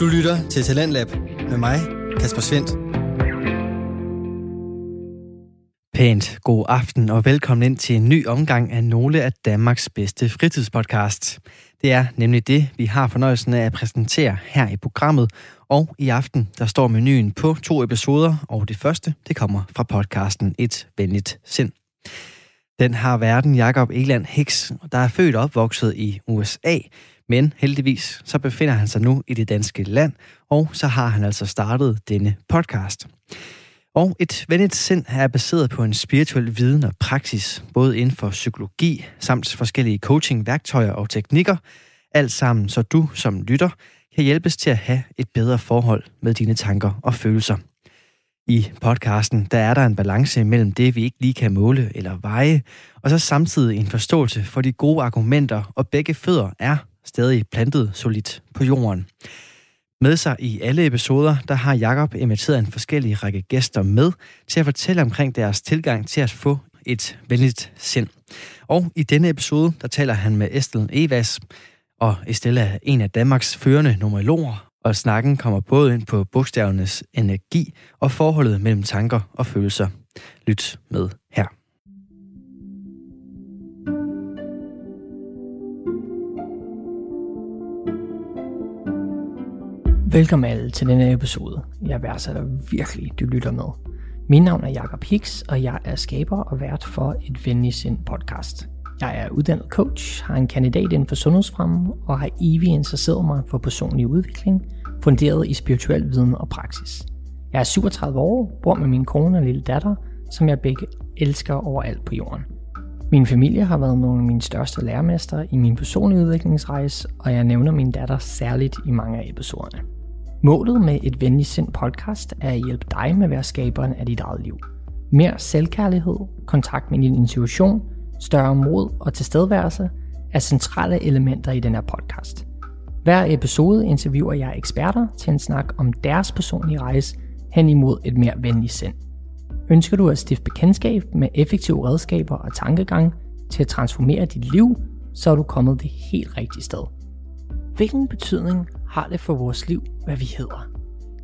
Du lytter til Talentlab med mig, Kasper Svendt. Pænt god aften og velkommen ind til en ny omgang af nogle af Danmarks bedste fritidspodcasts. Det er nemlig det, vi har fornøjelsen af at præsentere her i programmet. Og i aften, der står menuen på to episoder, og det første, det kommer fra podcasten Et Venligt Sind. Den har verden Jakob Eland Hicks, der er født og opvokset i USA, men heldigvis så befinder han sig nu i det danske land, og så har han altså startet denne podcast. Og et venligt sind er baseret på en spirituel viden og praksis, både inden for psykologi samt forskellige coaching-værktøjer og teknikker, alt sammen så du som lytter kan hjælpes til at have et bedre forhold med dine tanker og følelser. I podcasten der er der en balance mellem det, vi ikke lige kan måle eller veje, og så samtidig en forståelse for de gode argumenter, og begge fødder er stadig plantet solidt på jorden. Med sig i alle episoder, der har Jakob inviteret en forskellig række gæster med til at fortælle omkring deres tilgang til at få et venligt sind. Og i denne episode, der taler han med Estelle Evas, og Estelle er en af Danmarks førende numerologer, og snakken kommer både ind på bogstavernes energi og forholdet mellem tanker og følelser. Lyt med Velkommen alle til denne episode. Jeg værdsætter virkelig, du lytter med. Mit navn er Jakob Hicks, og jeg er skaber og vært for et venlig sind podcast. Jeg er uddannet coach, har en kandidat inden for sundhedsfremme og har evigt interesseret mig for personlig udvikling, funderet i spirituel viden og praksis. Jeg er 37 år, bor med min kone og lille datter, som jeg begge elsker overalt på jorden. Min familie har været nogle af mine største lærermester i min personlige udviklingsrejse, og jeg nævner min datter særligt i mange af episoderne. Målet med et venligt sind podcast er at hjælpe dig med at være skaberen af dit eget liv. Mere selvkærlighed, kontakt med din intuition, større mod og tilstedeværelse er centrale elementer i den her podcast. Hver episode interviewer jeg eksperter til en snak om deres personlige rejse hen imod et mere venligt sind. Ønsker du at stifte bekendtskab med effektive redskaber og tankegang til at transformere dit liv, så er du kommet det helt rigtige sted. Hvilken betydning har det for vores liv, hvad vi hedder?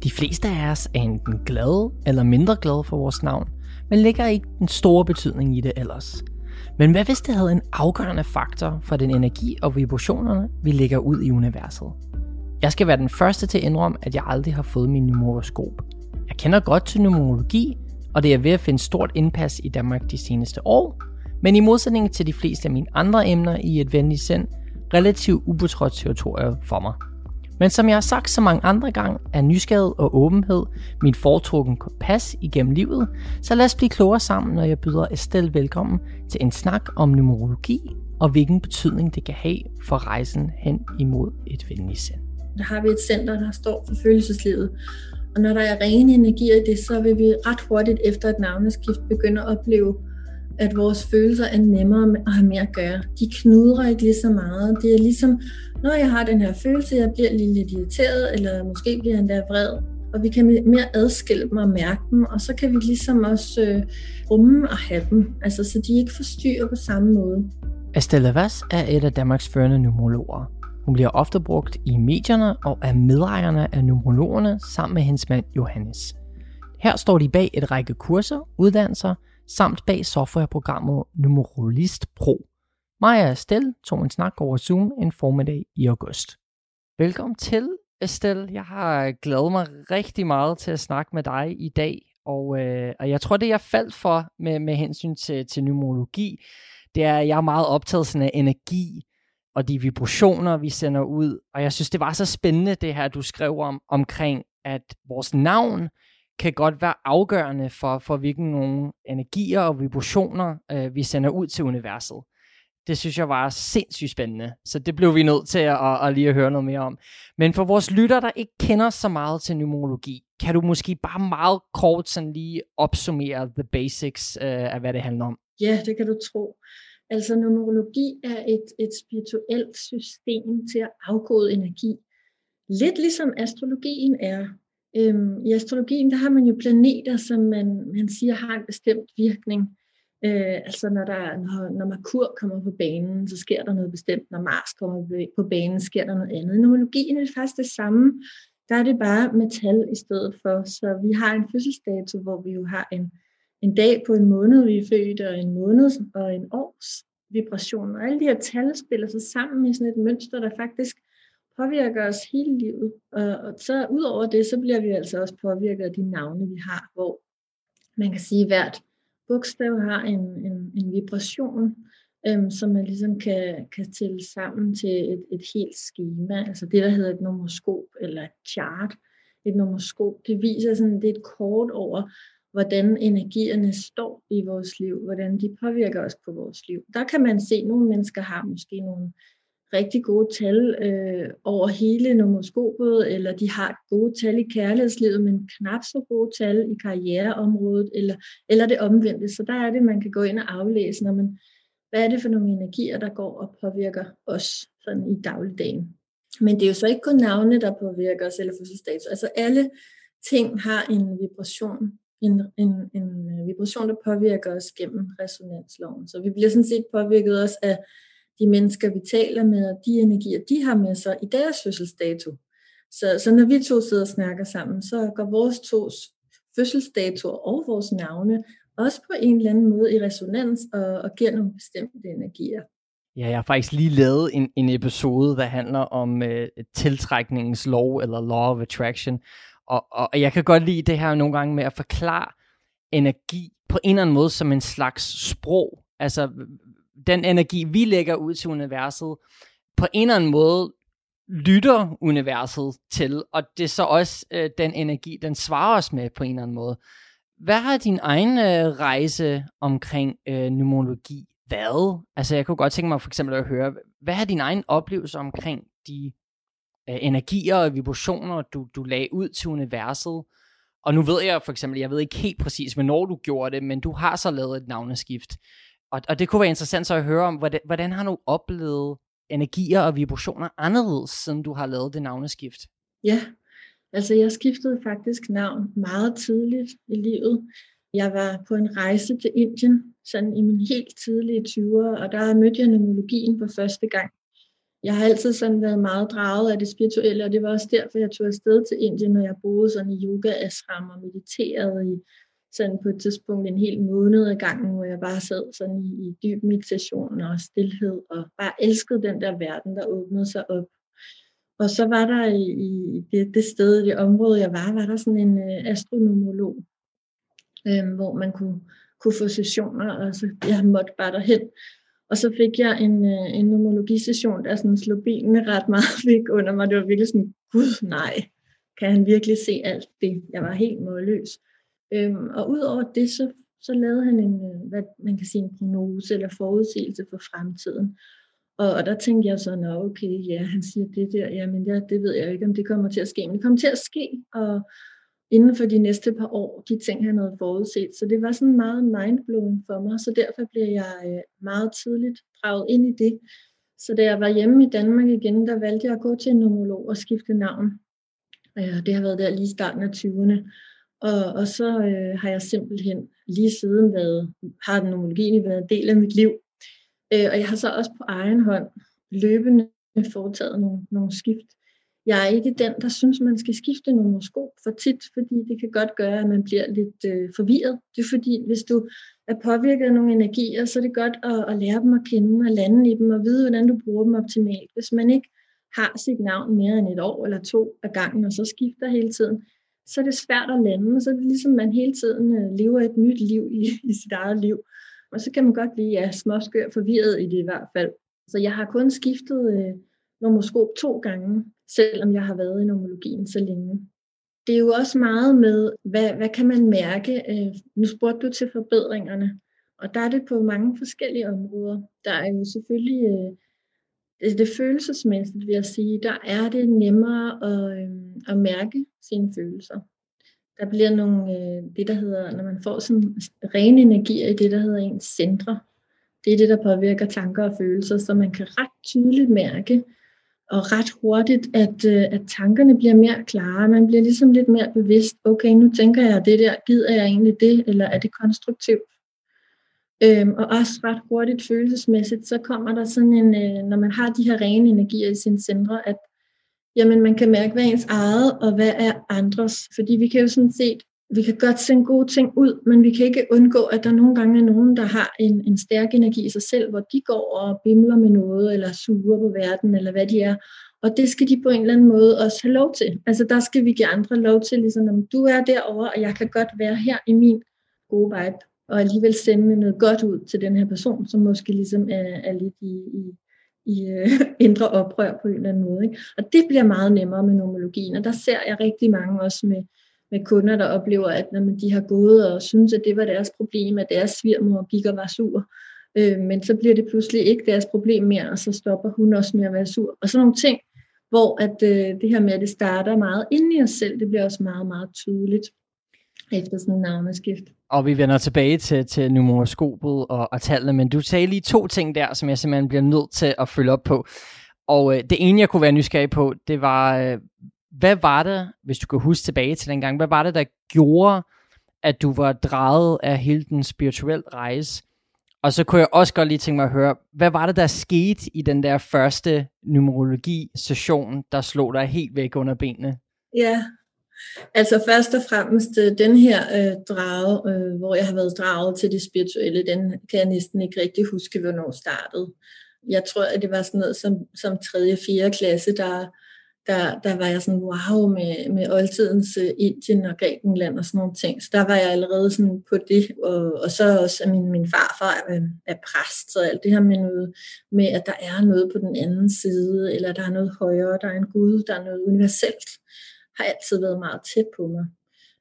De fleste af os er enten glade eller mindre glade for vores navn, men lægger ikke den store betydning i det ellers. Men hvad hvis det havde en afgørende faktor for den energi og vibrationerne, vi lægger ud i universet? Jeg skal være den første til at indrømme, at jeg aldrig har fået min numeroskop. Jeg kender godt til numerologi, og det er ved at finde stort indpas i Danmark de seneste år, men i modsætning til de fleste af mine andre emner i et venligt sind, relativt ubetrådt territorium for mig. Men som jeg har sagt så mange andre gange, er nysgerrighed og åbenhed min foretrukken kompas igennem livet, så lad os blive klogere sammen, når jeg byder Estelle velkommen til en snak om numerologi og hvilken betydning det kan have for rejsen hen imod et venligt sind. Der har vi et center, der står for følelseslivet, og når der er rene energier i det, så vil vi ret hurtigt efter et navneskift begynde at opleve, at vores følelser er nemmere at have mere at gøre. De knudrer ikke lige så meget. Det er ligesom, når jeg har den her følelse, jeg bliver lige lidt irriteret, eller måske bliver jeg der vred, og vi kan mere adskille dem og mærke dem, og så kan vi ligesom også øh, rumme og have dem, altså så de ikke forstyrrer på samme måde. Estelle Vass er et af Danmarks førende numerologer. Hun bliver ofte brugt i medierne og er medejerne af numerologerne sammen med hendes mand Johannes. Her står de bag et række kurser, uddannelser, samt bag softwareprogrammet Numerolist Pro. Maja og Estelle tog en snak over Zoom en formiddag i august. Velkommen til, Estelle. Jeg har glædet mig rigtig meget til at snakke med dig i dag, og, øh, og jeg tror, det jeg faldt for med, med hensyn til, til numerologi, det er, at jeg er meget optaget sådan af energi, og de vibrationer, vi sender ud. Og jeg synes, det var så spændende, det her, du skrev om, omkring, at vores navn kan godt være afgørende for, for hvilken nogle energier og vibrationer, øh, vi sender ud til universet. Det synes jeg var sindssygt spændende, så det blev vi nødt til at, at, at lige at høre noget mere om. Men for vores lytter, der ikke kender så meget til numerologi, kan du måske bare meget kort sådan lige opsummere the basics øh, af, hvad det handler om? Ja, det kan du tro. Altså numerologi er et, et spirituelt system til at afkode energi. Lidt ligesom astrologien er. Øhm, I astrologien der har man jo planeter, som man, man siger har en bestemt virkning. Øh, altså når, der, når, når Merkur kommer på banen, så sker der noget bestemt. Når Mars kommer på banen, sker der noget andet. I numerologien er det faktisk det samme. Der er det bare metal i stedet for. Så vi har en fødselsdato, hvor vi jo har en, en dag på en måned, vi er født, og en måned og en års vibration. Og alle de her tal spiller sig sammen i sådan et mønster, der faktisk påvirker os hele livet. Og, og så ud over det, så bliver vi altså også påvirket af de navne, vi har, hvor man kan sige, at hvert bogstav har en, en, en vibration, øhm, som man ligesom kan, kan tælle sammen til et, et helt schema. Altså det, der hedder et nomoskop eller et chart. Et nomoskop, det viser sådan, det er et kort over, hvordan energierne står i vores liv, hvordan de påvirker os på vores liv. Der kan man se, at nogle mennesker har måske nogle rigtig gode tal øh, over hele nomoskopet, eller de har gode tal i kærlighedslivet, men knap så gode tal i karriereområdet, eller, eller det omvendte. Så der er det, man kan gå ind og aflæse, når man, hvad er det for nogle energier, der går og påvirker os sådan i dagligdagen. Men det er jo så ikke kun navne, der påvirker os, eller fødselsdags. Altså alle ting har en vibration, en, en, en vibration, der påvirker os gennem resonansloven. Så vi bliver sådan set påvirket også af de mennesker, vi taler med, og de energier, de har med sig i deres fødselsdato. Så, så når vi to sidder og snakker sammen, så går vores tos fødselsdato og vores navne også på en eller anden måde i resonans og, og giver nogle bestemte energier. Ja, jeg har faktisk lige lavet en, en episode, der handler om øh, tiltrækningens lov, eller law of attraction. Og, og jeg kan godt lide det her nogle gange med at forklare energi på en eller anden måde som en slags sprog. Altså, den energi, vi lægger ud til universet, på en eller anden måde lytter universet til, og det er så også øh, den energi, den svarer os med på en eller anden måde. Hvad har din egen øh, rejse omkring øh, numerologi været? Altså jeg kunne godt tænke mig for eksempel at høre, hvad har din egen oplevelse omkring de øh, energier og vibrationer, du, du lagde ud til universet? Og nu ved jeg for eksempel, jeg ved ikke helt præcis, hvornår du gjorde det, men du har så lavet et navneskift. Og, og det kunne være interessant så at høre om, hvordan, hvordan har du oplevet energier og vibrationer anderledes, siden du har lavet det navneskift? Ja, altså jeg skiftede faktisk navn meget tidligt i livet. Jeg var på en rejse til Indien, sådan i min helt tidlige 20'ere, og der mødte jeg numerologien for første gang. Jeg har altid sådan været meget draget af det spirituelle, og det var også derfor, jeg tog afsted til Indien, når jeg boede sådan i yoga ashram og mediterede i sådan på et tidspunkt en hel måned ad gangen, hvor jeg bare sad sådan i, i dyb meditation og stillhed, og bare elskede den der verden, der åbnede sig op. Og så var der i, i det, det sted, det område, jeg var, var der sådan en øh, astronomolog, øh, hvor man kunne, kunne få sessioner, og så jeg måtte bare derhen. Og så fik jeg en, øh, en nomologisession, der sådan slog benene ret meget væk under mig. Det var virkelig sådan, gud nej, kan han virkelig se alt det? Jeg var helt målløs. Øhm, og udover det, så, så lavede han en, øh, hvad man kan sige, en prognose eller forudsigelse for fremtiden. Og, og der tænkte jeg så, nå okay, ja, han siger det der, ja, men ja, det ved jeg ikke, om det kommer til at ske. Men det kommer til at ske, og inden for de næste par år, de ting, han havde forudset. Så det var sådan meget mindblowing for mig, så derfor blev jeg øh, meget tidligt draget ind i det. Så da jeg var hjemme i Danmark igen, der valgte jeg at gå til en nomolog og skifte navn. Det har været der lige i starten af 20'erne. Og, og så øh, har jeg simpelthen lige siden været, har den nomologien været en del af mit liv. Øh, og jeg har så også på egen hånd løbende foretaget nogle, nogle skift. Jeg er ikke den, der synes, man skal skifte nomoskop for tit, fordi det kan godt gøre, at man bliver lidt øh, forvirret. Det er fordi, hvis du er påvirket af nogle energier, så er det godt at, at lære dem at kende og lande i dem og vide, hvordan du bruger dem optimalt. Hvis man ikke har sit navn mere end et år eller to af gangen, og så skifter hele tiden, så er det svært at lande, så er det ligesom, man hele tiden øh, lever et nyt liv i, i sit eget liv. Og så kan man godt blive ja, småskør forvirret i det i hvert fald. Så jeg har kun skiftet øh, nomoskop to gange, selvom jeg har været i nomologien så længe. Det er jo også meget med, hvad, hvad kan man mærke? Øh, nu spurgte du til forbedringerne, og der er det på mange forskellige områder. Der er jo selvfølgelig øh, det, det følelsesmæssigt, vil jeg sige, der er det nemmere at, øh, at mærke sine følelser. Der bliver nogle, øh, det der hedder, når man får sådan ren energi i det, der hedder ens centre, det er det, der påvirker tanker og følelser, så man kan ret tydeligt mærke, og ret hurtigt, at, øh, at tankerne bliver mere klare. Man bliver ligesom lidt mere bevidst, okay, nu tænker jeg det der, gider jeg egentlig det, eller er det konstruktivt? Øhm, og også ret hurtigt følelsesmæssigt, så kommer der sådan en, øh, når man har de her rene energier i sine centre, at jamen man kan mærke, hvad er ens eget, og hvad er andres. Fordi vi kan jo sådan set, vi kan godt sende gode ting ud, men vi kan ikke undgå, at der nogle gange er nogen, der har en, en stærk energi i sig selv, hvor de går og bimler med noget, eller suger på verden, eller hvad de er. Og det skal de på en eller anden måde også have lov til. Altså der skal vi give andre lov til, ligesom om du er derovre, og jeg kan godt være her i min gode vibe, og alligevel sende noget godt ud til den her person, som måske ligesom er, er lidt i, i, i øh, indre oprør på en eller anden måde. Ikke? Og det bliver meget nemmere med nomologien, og der ser jeg rigtig mange også med, med kunder, der oplever, at når de har gået og synes, at det var deres problem, at deres svigermor gik og var sur, øh, men så bliver det pludselig ikke deres problem mere, og så stopper hun også med at være sur. Og sådan nogle ting, hvor at øh, det her med, at det starter meget inde i os selv, det bliver også meget, meget tydeligt efter sådan en navneskift. Og vi vender tilbage til, til numeroskopet og, og tallene, men du sagde lige to ting der, som jeg simpelthen bliver nødt til at følge op på. Og øh, det ene, jeg kunne være nysgerrig på, det var, øh, hvad var det, hvis du kan huske tilbage til den gang, hvad var det, der gjorde, at du var drejet af hele den spirituelle rejse? Og så kunne jeg også godt lige tænke mig at høre, hvad var det, der skete i den der første numerologi-session, der slog dig helt væk under benene? Ja, altså først og fremmest øh, den her øh, drage, øh, hvor jeg har været draget til det spirituelle, den kan jeg næsten ikke rigtig huske, hvornår startede. Jeg tror, at det var sådan noget som, som 3. og 4. klasse, der, der, der var jeg sådan, wow, med, med oldtidens uh, Indien og Grækenland og sådan nogle ting. Så der var jeg allerede sådan på det, og, og så også, at min, min farfar er, er præst, og alt det her med noget, med at der er noget på den anden side, eller der er noget højere, der er en Gud, der er noget universelt, har altid været meget tæt på mig.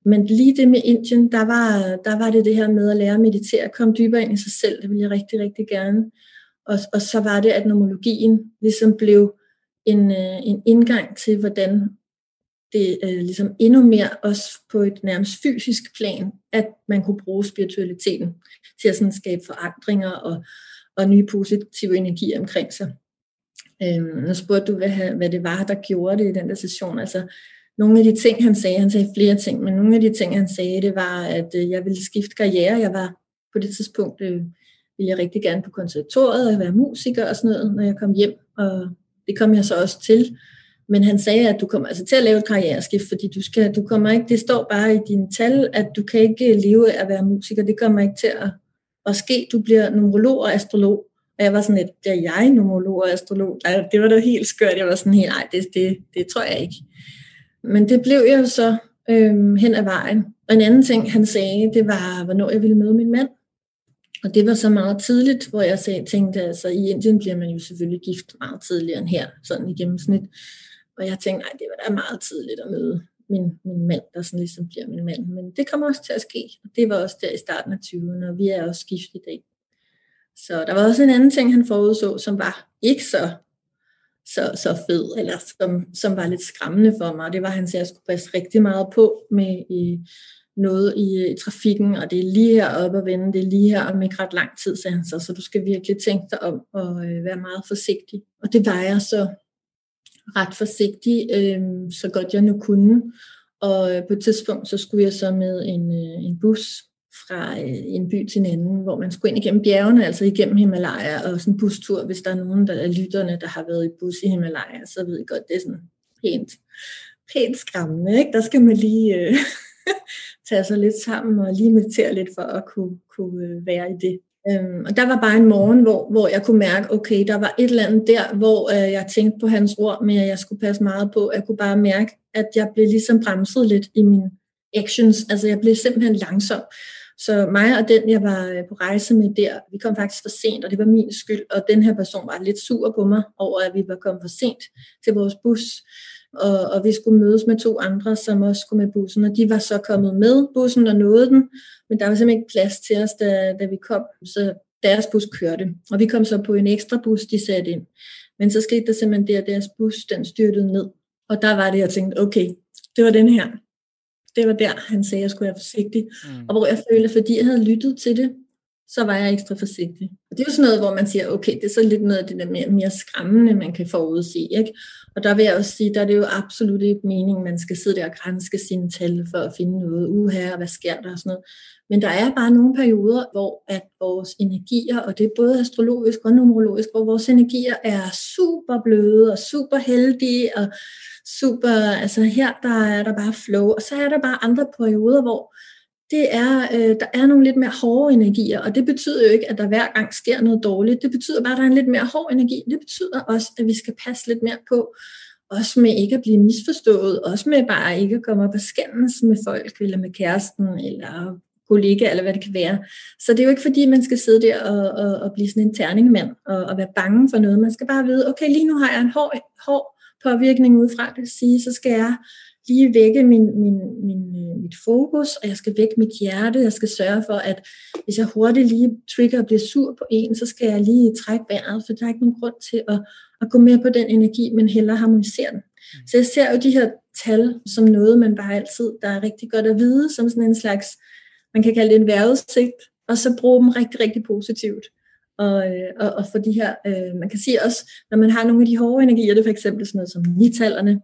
Men lige det med Indien, der var, der var det det her med at lære at meditere, komme dybere ind i sig selv, det ville jeg rigtig, rigtig gerne. Og, og så var det, at nomologien ligesom blev en, øh, en indgang til, hvordan det øh, ligesom endnu mere også på et nærmest fysisk plan, at man kunne bruge spiritualiteten til at sådan skabe forandringer og, og nye positive energier omkring sig. Øhm, nu spurgte du, hvad, hvad det var, der gjorde det i den der session. Altså, nogle af de ting, han sagde, han sagde flere ting, men nogle af de ting, han sagde, det var, at øh, jeg ville skifte karriere. Jeg var på det tidspunkt, øh, ville jeg rigtig gerne på konservatoriet og være musiker og sådan noget, når jeg kom hjem. Og det kom jeg så også til. Men han sagde, at du kommer altså til at lave et karriereskift, fordi du, skal, du kommer ikke, det står bare i dine tal, at du kan ikke øh, leve af at være musiker. Det kommer ikke til at, at ske. Du bliver numerolog og astrolog. Og jeg var sådan lidt, bliver jeg numerolog og astrolog? Ej, det var da helt skørt. Jeg var sådan helt, nej, det, det, det tror jeg ikke. Men det blev jeg jo så øhm, hen ad vejen. Og en anden ting, han sagde, det var, hvornår jeg ville møde min mand. Og det var så meget tidligt, hvor jeg sagde, tænkte, altså i Indien bliver man jo selvfølgelig gift meget tidligere end her, sådan i gennemsnit. Og jeg tænkte, nej, det var da meget tidligt at møde min, min mand, der sådan ligesom bliver min mand. Men det kommer også til at ske, og det var også der i starten af 20'erne, og vi er også gift i dag. Så der var også en anden ting, han forudså, som var ikke så, så, så fed, eller som, som var lidt skræmmende for mig. Det var, han sagde, at jeg skulle passe rigtig meget på med i, noget i, i trafikken, og det er lige her op og vende, det er lige her om ikke ret lang tid, sagde han så, så du skal virkelig tænke dig om og øh, være meget forsigtig. Og det var jeg så ret forsigtig, øh, så godt jeg nu kunne. Og øh, på et tidspunkt, så skulle jeg så med en, øh, en bus fra øh, en by til en anden, hvor man skulle ind igennem bjergene, altså igennem Himalaya, og sådan en bustur, hvis der er nogen der er lytterne, der har været i bus i Himalaya, så ved I godt, det er sådan pænt, pænt skræmmende, ikke? Der skal man lige øh, tage sig lidt sammen og lige meditere lidt for at kunne, kunne øh, være i det. Øhm, og der var bare en morgen, hvor, hvor jeg kunne mærke, okay, der var et eller andet der, hvor øh, jeg tænkte på hans ord, men jeg skulle passe meget på. Jeg kunne bare mærke, at jeg blev ligesom bremset lidt i min actions. Altså jeg blev simpelthen langsom. Så mig og den, jeg var øh, på rejse med der, vi kom faktisk for sent, og det var min skyld. Og den her person var lidt sur på mig over, at vi var kommet for sent til vores bus og, og vi skulle mødes med to andre, som også skulle med bussen, og de var så kommet med bussen og nåede den, men der var simpelthen ikke plads til os, da, da vi kom, så deres bus kørte, og vi kom så på en ekstra bus, de satte ind. Men så skete der simpelthen det, at deres bus, den styrtede ned, og der var det, jeg tænkte, okay, det var den her. Det var der, han sagde, at jeg skulle være forsigtig. Mm. Og hvor jeg følte, fordi jeg havde lyttet til det, så var jeg ekstra forsigtig. Og det er jo sådan noget, hvor man siger, okay, det er så lidt noget af det der mere, mere skræmmende, man kan forudse. Ikke? Og der vil jeg også sige, der er det jo absolut ikke meningen, man skal sidde der og grænske sine tal for at finde noget uha, og hvad sker der og sådan noget. Men der er bare nogle perioder, hvor at vores energier, og det er både astrologisk og numerologisk, hvor vores energier er super bløde og super heldige, og super, altså her der er der bare flow, og så er der bare andre perioder, hvor det er, øh, der er nogle lidt mere hårde energier, og det betyder jo ikke, at der hver gang sker noget dårligt. Det betyder bare, at der er en lidt mere hård energi. Det betyder også, at vi skal passe lidt mere på, også med ikke at blive misforstået, også med bare ikke at komme op og skændes med folk, eller med kæresten, eller kollega, eller hvad det kan være. Så det er jo ikke fordi, man skal sidde der og, og, og blive sådan en terningmand, og, og være bange for noget. Man skal bare vide, okay, lige nu har jeg en hård, hård påvirkning udefra, det vil sige, så skal jeg lige vække min, min, min, mit fokus, og jeg skal vække mit hjerte. Jeg skal sørge for, at hvis jeg hurtigt lige trigger og bliver sur på en, så skal jeg lige trække vejret, for der er ikke nogen grund til at, at gå med på den energi, men hellere harmonisere den. Mm. Så jeg ser jo de her tal som noget, man bare altid, der er rigtig godt at vide, som sådan en slags, man kan kalde det en vejrudsigt, og så bruge dem rigtig, rigtig positivt. Og, øh, og, og for de her, øh, man kan sige også, når man har nogle af de hårde energier, det er for eksempel sådan noget som nitallerne,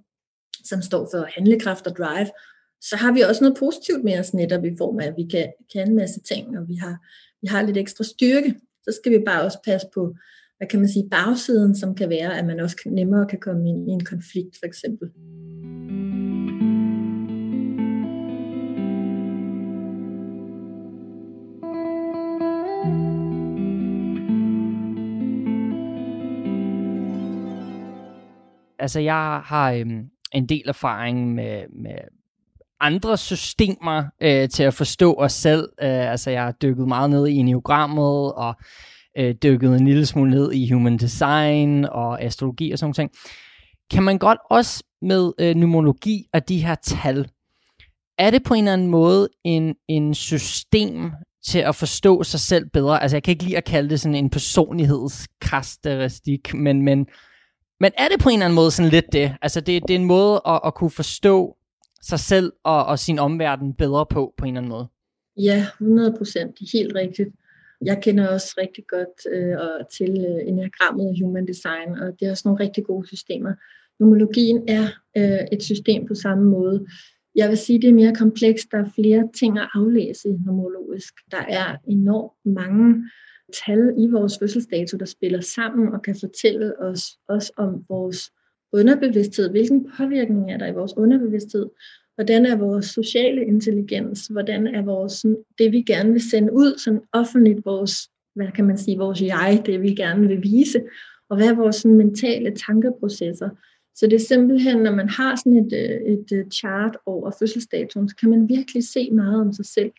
som står for handlekraft og drive, så har vi også noget positivt med os netop i form af, at vi kan, kan en masse ting, og vi har, vi har lidt ekstra styrke. Så skal vi bare også passe på, hvad kan man sige, bagsiden, som kan være, at man også nemmere kan komme ind i en konflikt, for eksempel. Altså, jeg har øhm, en del erfaring med, med andre systemer øh, til at forstå os selv. Øh, altså jeg har dykket meget ned i enneagrammet og øh, dykket en lille smule ned i human design og astrologi og sådan noget. Kan man godt også med øh, numerologi og de her tal, er det på en eller anden måde en, en system til at forstå sig selv bedre? Altså jeg kan ikke lide at kalde det sådan en personlighedskarakteristik, men, men men er det på en eller anden måde sådan lidt det? Altså det, det er en måde at, at kunne forstå sig selv og, og sin omverden bedre på, på en eller anden måde? Ja, 100 procent. Helt rigtigt. Jeg kender også rigtig godt øh, til øh, enagrammet og human design, og det er også nogle rigtig gode systemer. Numerologien er øh, et system på samme måde. Jeg vil sige, det er mere komplekst. Der er flere ting at aflæse numerologisk. Der er enormt mange tal i vores fødselsdato, der spiller sammen og kan fortælle os også om vores underbevidsthed. Hvilken påvirkning er der i vores underbevidsthed? Hvordan er vores sociale intelligens? Hvordan er vores, det, vi gerne vil sende ud, sådan offentligt, vores, hvad kan man sige, vores jeg, det vi gerne vil vise? Og hvad er vores sådan, mentale tankeprocesser? Så det er simpelthen, når man har sådan et, øh, et øh, chart over fødselsdatoen, så kan man virkelig se meget om sig selv.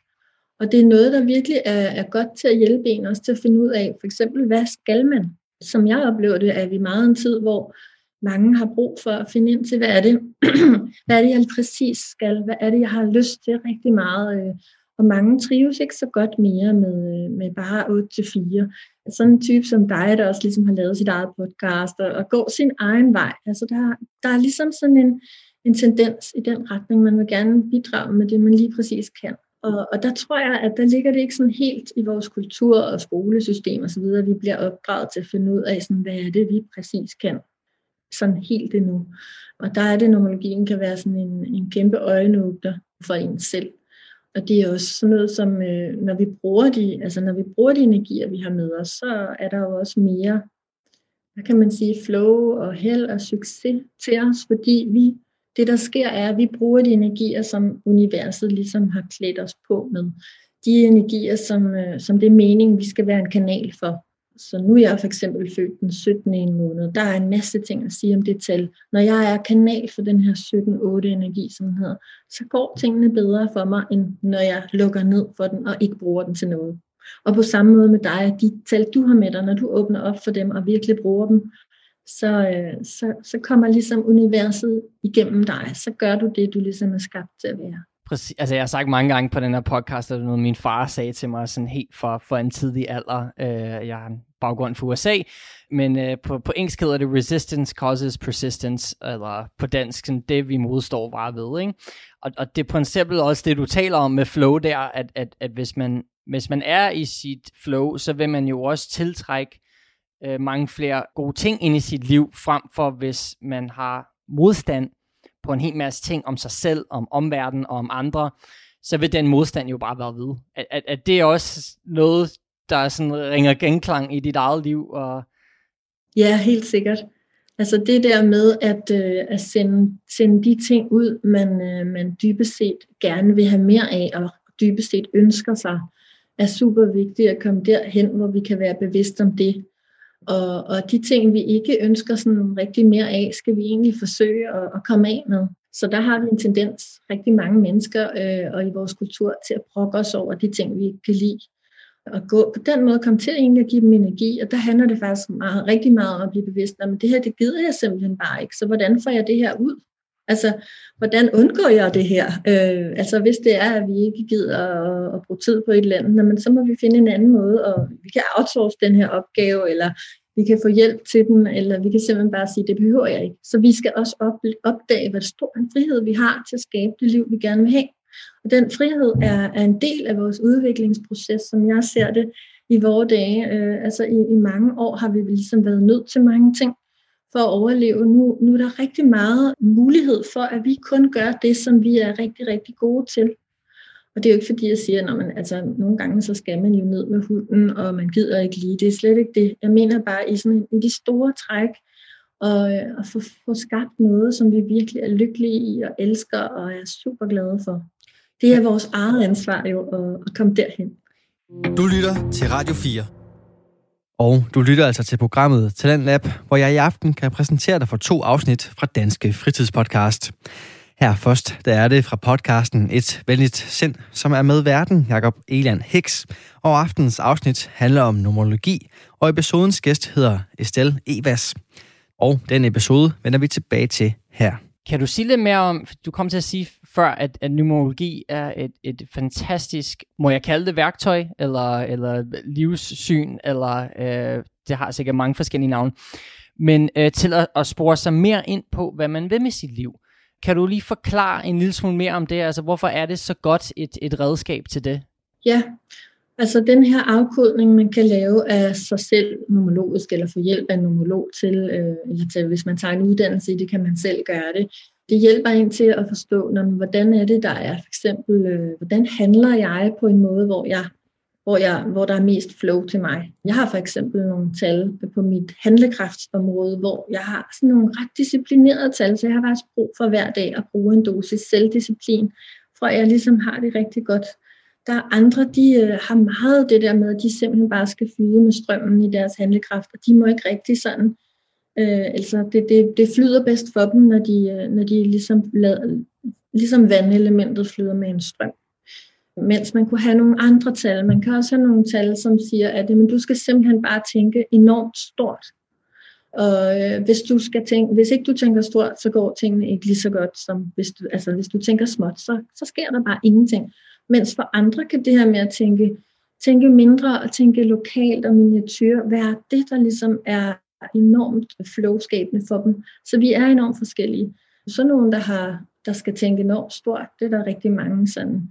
Og det er noget, der virkelig er, er godt til at hjælpe en også til at finde ud af, for eksempel, hvad skal man? Som jeg oplever det, er vi meget en tid, hvor mange har brug for at finde ind til, hvad er det, hvad er det jeg præcis skal? Hvad er det, jeg har lyst til rigtig meget? Øh, og mange trives ikke så godt mere med, øh, med bare 8-4. Altså, sådan en type som dig, der også ligesom har lavet sit eget podcast og, og går sin egen vej. Altså der, der er ligesom sådan en, en tendens i den retning, man vil gerne bidrage med det, man lige præcis kan. Og, og der tror jeg, at der ligger det ikke sådan helt i vores kultur og skolesystem osv., at vi bliver opdraget til at finde ud af, sådan, hvad er det, vi præcis kan sådan helt endnu. Og der er det, numerologien kan være sådan en, en kæmpe øjenåbner for en selv. Og det er også sådan noget som, øh, når vi bruger de, altså når vi bruger de energier, vi har med os, så er der jo også mere, hvad kan man sige, flow og held og succes til os, fordi vi det, der sker, er, at vi bruger de energier, som universet ligesom har klædt os på med. De energier, som, øh, som det er meningen, vi skal være en kanal for. Så nu er jeg for eksempel født den 17. en måned. Der er en masse ting at sige om det tal. Når jeg er kanal for den her 17-8 energi, som den hedder, så går tingene bedre for mig, end når jeg lukker ned for den og ikke bruger den til noget. Og på samme måde med dig, de tal du har med dig, når du åbner op for dem og virkelig bruger dem, så, øh, så, så kommer ligesom universet igennem dig. Så gør du det, du ligesom er skabt til at være. Præcis. Altså, jeg har sagt mange gange på den her podcast, at noget, min far sagde til mig sådan helt for, for en tidlig alder. Øh, jeg har en baggrund for USA, men øh, på, på engelsk hedder det resistance causes persistence, eller på dansk sådan det, vi modstår bare ved. Ikke? Og, og det er på også det, du taler om med flow der, at, at, at hvis man hvis man er i sit flow, så vil man jo også tiltrække øh, mange flere gode ting ind i sit liv, frem for hvis man har modstand på en hel masse ting om sig selv, om omverdenen og om andre, så vil den modstand jo bare være ved. At, at, at det er også noget, der sådan ringer genklang i dit eget liv. Og... Ja, helt sikkert. Altså det der med at, øh, at sende, sende de ting ud, man, øh, man dybest set gerne vil have mere af, og dybest set ønsker sig, er super vigtigt at komme derhen, hvor vi kan være bevidst om det. Og, og de ting, vi ikke ønsker sådan rigtig mere af, skal vi egentlig forsøge at, at komme af med. Så der har vi en tendens, rigtig mange mennesker øh, og i vores kultur, til at brokke os over de ting, vi ikke kan lide. Og gå på den måde komme til egentlig at give dem energi, og der handler det faktisk meget, rigtig meget om at blive bevidst om, at det her, det gider jeg simpelthen bare ikke. Så hvordan får jeg det her ud? Altså, hvordan undgår jeg det her? Øh, altså, hvis det er, at vi ikke gider at, at bruge tid på et eller andet, jamen, så må vi finde en anden måde, og vi kan outsource den her opgave, eller vi kan få hjælp til den, eller vi kan simpelthen bare sige, det behøver jeg ikke. Så vi skal også opdage, hvad stor en frihed vi har til at skabe det liv, vi gerne vil have. Og den frihed er, er en del af vores udviklingsproces, som jeg ser det i vores dage. Øh, altså i, i mange år har vi ligesom været nødt til mange ting for at overleve. Nu, nu er der rigtig meget mulighed for, at vi kun gør det, som vi er rigtig, rigtig gode til. Og det er jo ikke fordi, jeg siger, at man, altså, nogle gange så skal man jo ned med hunden, og man gider ikke lige. Det er slet ikke det. Jeg mener bare i, sådan, i de store træk, og, øh, og få, få skabt noget, som vi virkelig er lykkelige i og elsker og er super glade for. Det er vores eget ansvar jo at, at komme derhen. Du lytter til Radio 4. Og du lytter altså til programmet Talent Lab, hvor jeg i aften kan præsentere dig for to afsnit fra Danske Fritidspodcast. Her først, der er det fra podcasten Et Venligt Sind, som er med verden Jakob Eland Hicks. Og aftens afsnit handler om numerologi, og episodens gæst hedder Estelle Evas. Og den episode vender vi tilbage til her. Kan du sige lidt mere om, du kom til at sige før, at, at numerologi er et, et fantastisk, må jeg kalde det værktøj, eller, eller livssyn, eller øh, det har sikkert mange forskellige navne, men øh, til at, at spore sig mere ind på, hvad man vil med sit liv. Kan du lige forklare en lille smule mere om det? Altså, hvorfor er det så godt et, et redskab til det? Ja, altså den her afkodning, man kan lave af sig selv nomologisk, eller få hjælp af en nomolog til, øh, eller til, hvis man tager en uddannelse i det, kan man selv gøre det. Det hjælper en til at forstå, når, hvordan er det, der er for eksempel, øh, hvordan handler jeg på en måde, hvor jeg hvor, jeg, hvor der er mest flow til mig. Jeg har for eksempel nogle tal på mit handlekraftsområde, hvor jeg har sådan nogle ret disciplinerede tal, så jeg har faktisk brug for hver dag at bruge en dosis selvdisciplin, for at jeg ligesom har det rigtig godt. Der er andre, de øh, har meget det der med, at de simpelthen bare skal flyde med strømmen i deres handlekraft, og de må ikke rigtig sådan, øh, altså det, det, det flyder bedst for dem, når de, øh, når de ligesom, lad, ligesom vandelementet flyder med en strøm mens man kunne have nogle andre tal. Man kan også have nogle tal, som siger, at men du skal simpelthen bare tænke enormt stort. Og øh, hvis, du skal tænke, hvis ikke du tænker stort, så går tingene ikke lige så godt, som hvis du, altså, hvis du tænker småt, så, så sker der bare ingenting. Mens for andre kan det her med at tænke, tænke mindre og tænke lokalt og miniatyr være det, der ligesom er enormt flowskabende for dem. Så vi er enormt forskellige. Så nogen, der, har, der skal tænke enormt stort, det er der rigtig mange sådan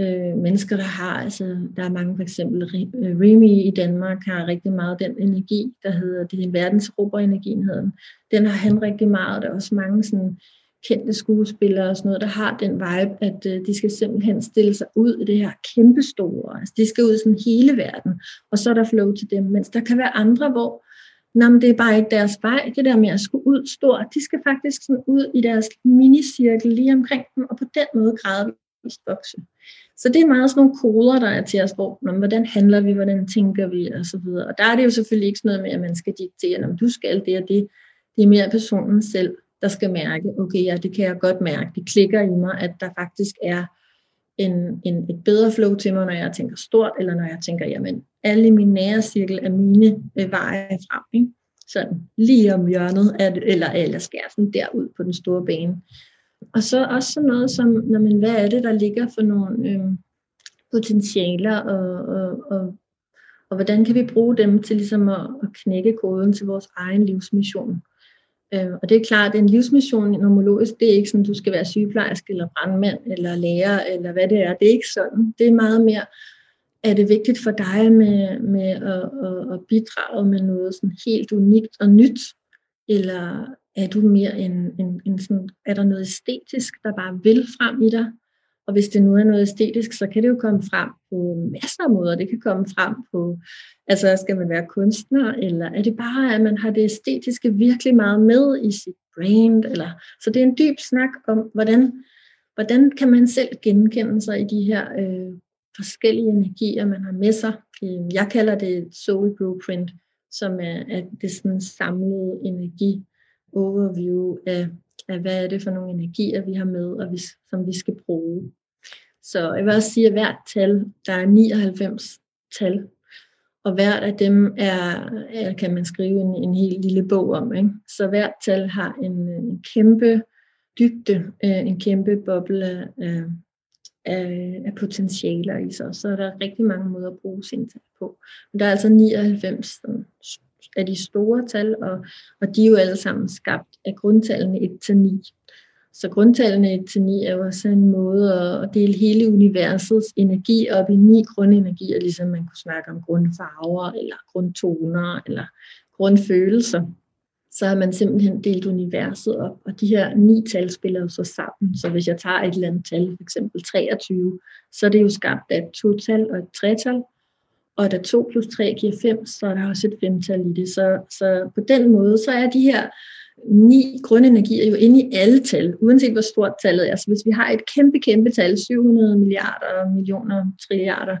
øh, mennesker, der har. Altså, der er mange, for eksempel øh, Remy i Danmark har rigtig meget den energi, der hedder, det er verdensroberenergien hedder den. Den har han rigtig meget. Der er også mange sådan, kendte skuespillere og sådan noget, der har den vibe, at øh, de skal simpelthen stille sig ud i det her kæmpe store. Altså, de skal ud i sådan hele verden, og så er der flow til dem. Mens der kan være andre, hvor Nå, men det er bare ikke deres vej, det der med at skulle ud stort. De skal faktisk sådan ud i deres minicirkel lige omkring dem, og på den måde gradvist vokse. Så det er meget sådan nogle koder, der er til os, hvor, når, hvordan handler vi, hvordan tænker vi, og så videre. Og der er det jo selvfølgelig ikke sådan noget med, at man skal diktere, om du skal det og det. Det er mere personen selv, der skal mærke, okay, ja, det kan jeg godt mærke. Det klikker i mig, at der faktisk er en, en, et bedre flow til mig, når jeg tænker stort, eller når jeg tænker, jamen, alle mine min nære cirkel er mine øh, veje frem. Ikke? Sådan lige om hjørnet, at, eller, eller skær sådan derud på den store bane. Og så også sådan noget som, når man, hvad er det, der ligger for nogle øh, potentialer, og, og, og, og hvordan kan vi bruge dem til ligesom at, at knække koden til vores egen livsmission. Øh, og det er klart, at en livsmission nomologisk, det er ikke sådan, du skal være sygeplejerske, eller brandmand, eller lærer, eller hvad det er. Det er ikke sådan. Det er meget mere, er det vigtigt for dig med, med at, at, at bidrage med noget sådan helt unikt og nyt? Eller er du mere en, en, en sådan, er der noget æstetisk, der bare vil frem i dig? Og hvis det nu er noget æstetisk, så kan det jo komme frem på masser af måder. Det kan komme frem på, altså skal man være kunstner, eller er det bare, at man har det æstetiske virkelig meget med i sit brand? Eller, så det er en dyb snak om, hvordan, hvordan kan man selv genkende sig i de her øh, forskellige energier, man har med sig. Øhm, jeg kalder det soul blueprint, som er, at det sådan samlede energi overview af, af, hvad er det for nogle energier, vi har med, og vi, som vi skal bruge. Så jeg vil også sige, at hvert tal, der er 99 tal, og hvert af dem er, er kan man skrive en, en helt lille bog om. Ikke? Så hvert tal har en, en kæmpe dybde, øh, en kæmpe boble af, af, af potentialer i sig. Så er der rigtig mange måder at bruge sin tal på. Men der er altså 99 af de store tal, og, og de er jo alle sammen skabt af grundtallene 1-9. Så grundtallene 1-9 er jo også en måde at dele hele universets energi op i ni grundenergier, ligesom man kunne snakke om grundfarver, eller grundtoner, eller grundfølelser. Så har man simpelthen delt universet op, og de her ni tal spiller jo så sammen. Så hvis jeg tager et eller andet tal, f.eks. 23, så er det jo skabt af et to-tal og et tretal, og da 2 plus 3 giver 5, så er der også et femtal i det. Så, så på den måde, så er de her ni grundenergier jo inde i alle tal, uanset hvor stort tallet er. Så hvis vi har et kæmpe, kæmpe tal, 700 milliarder, millioner, trilliarder,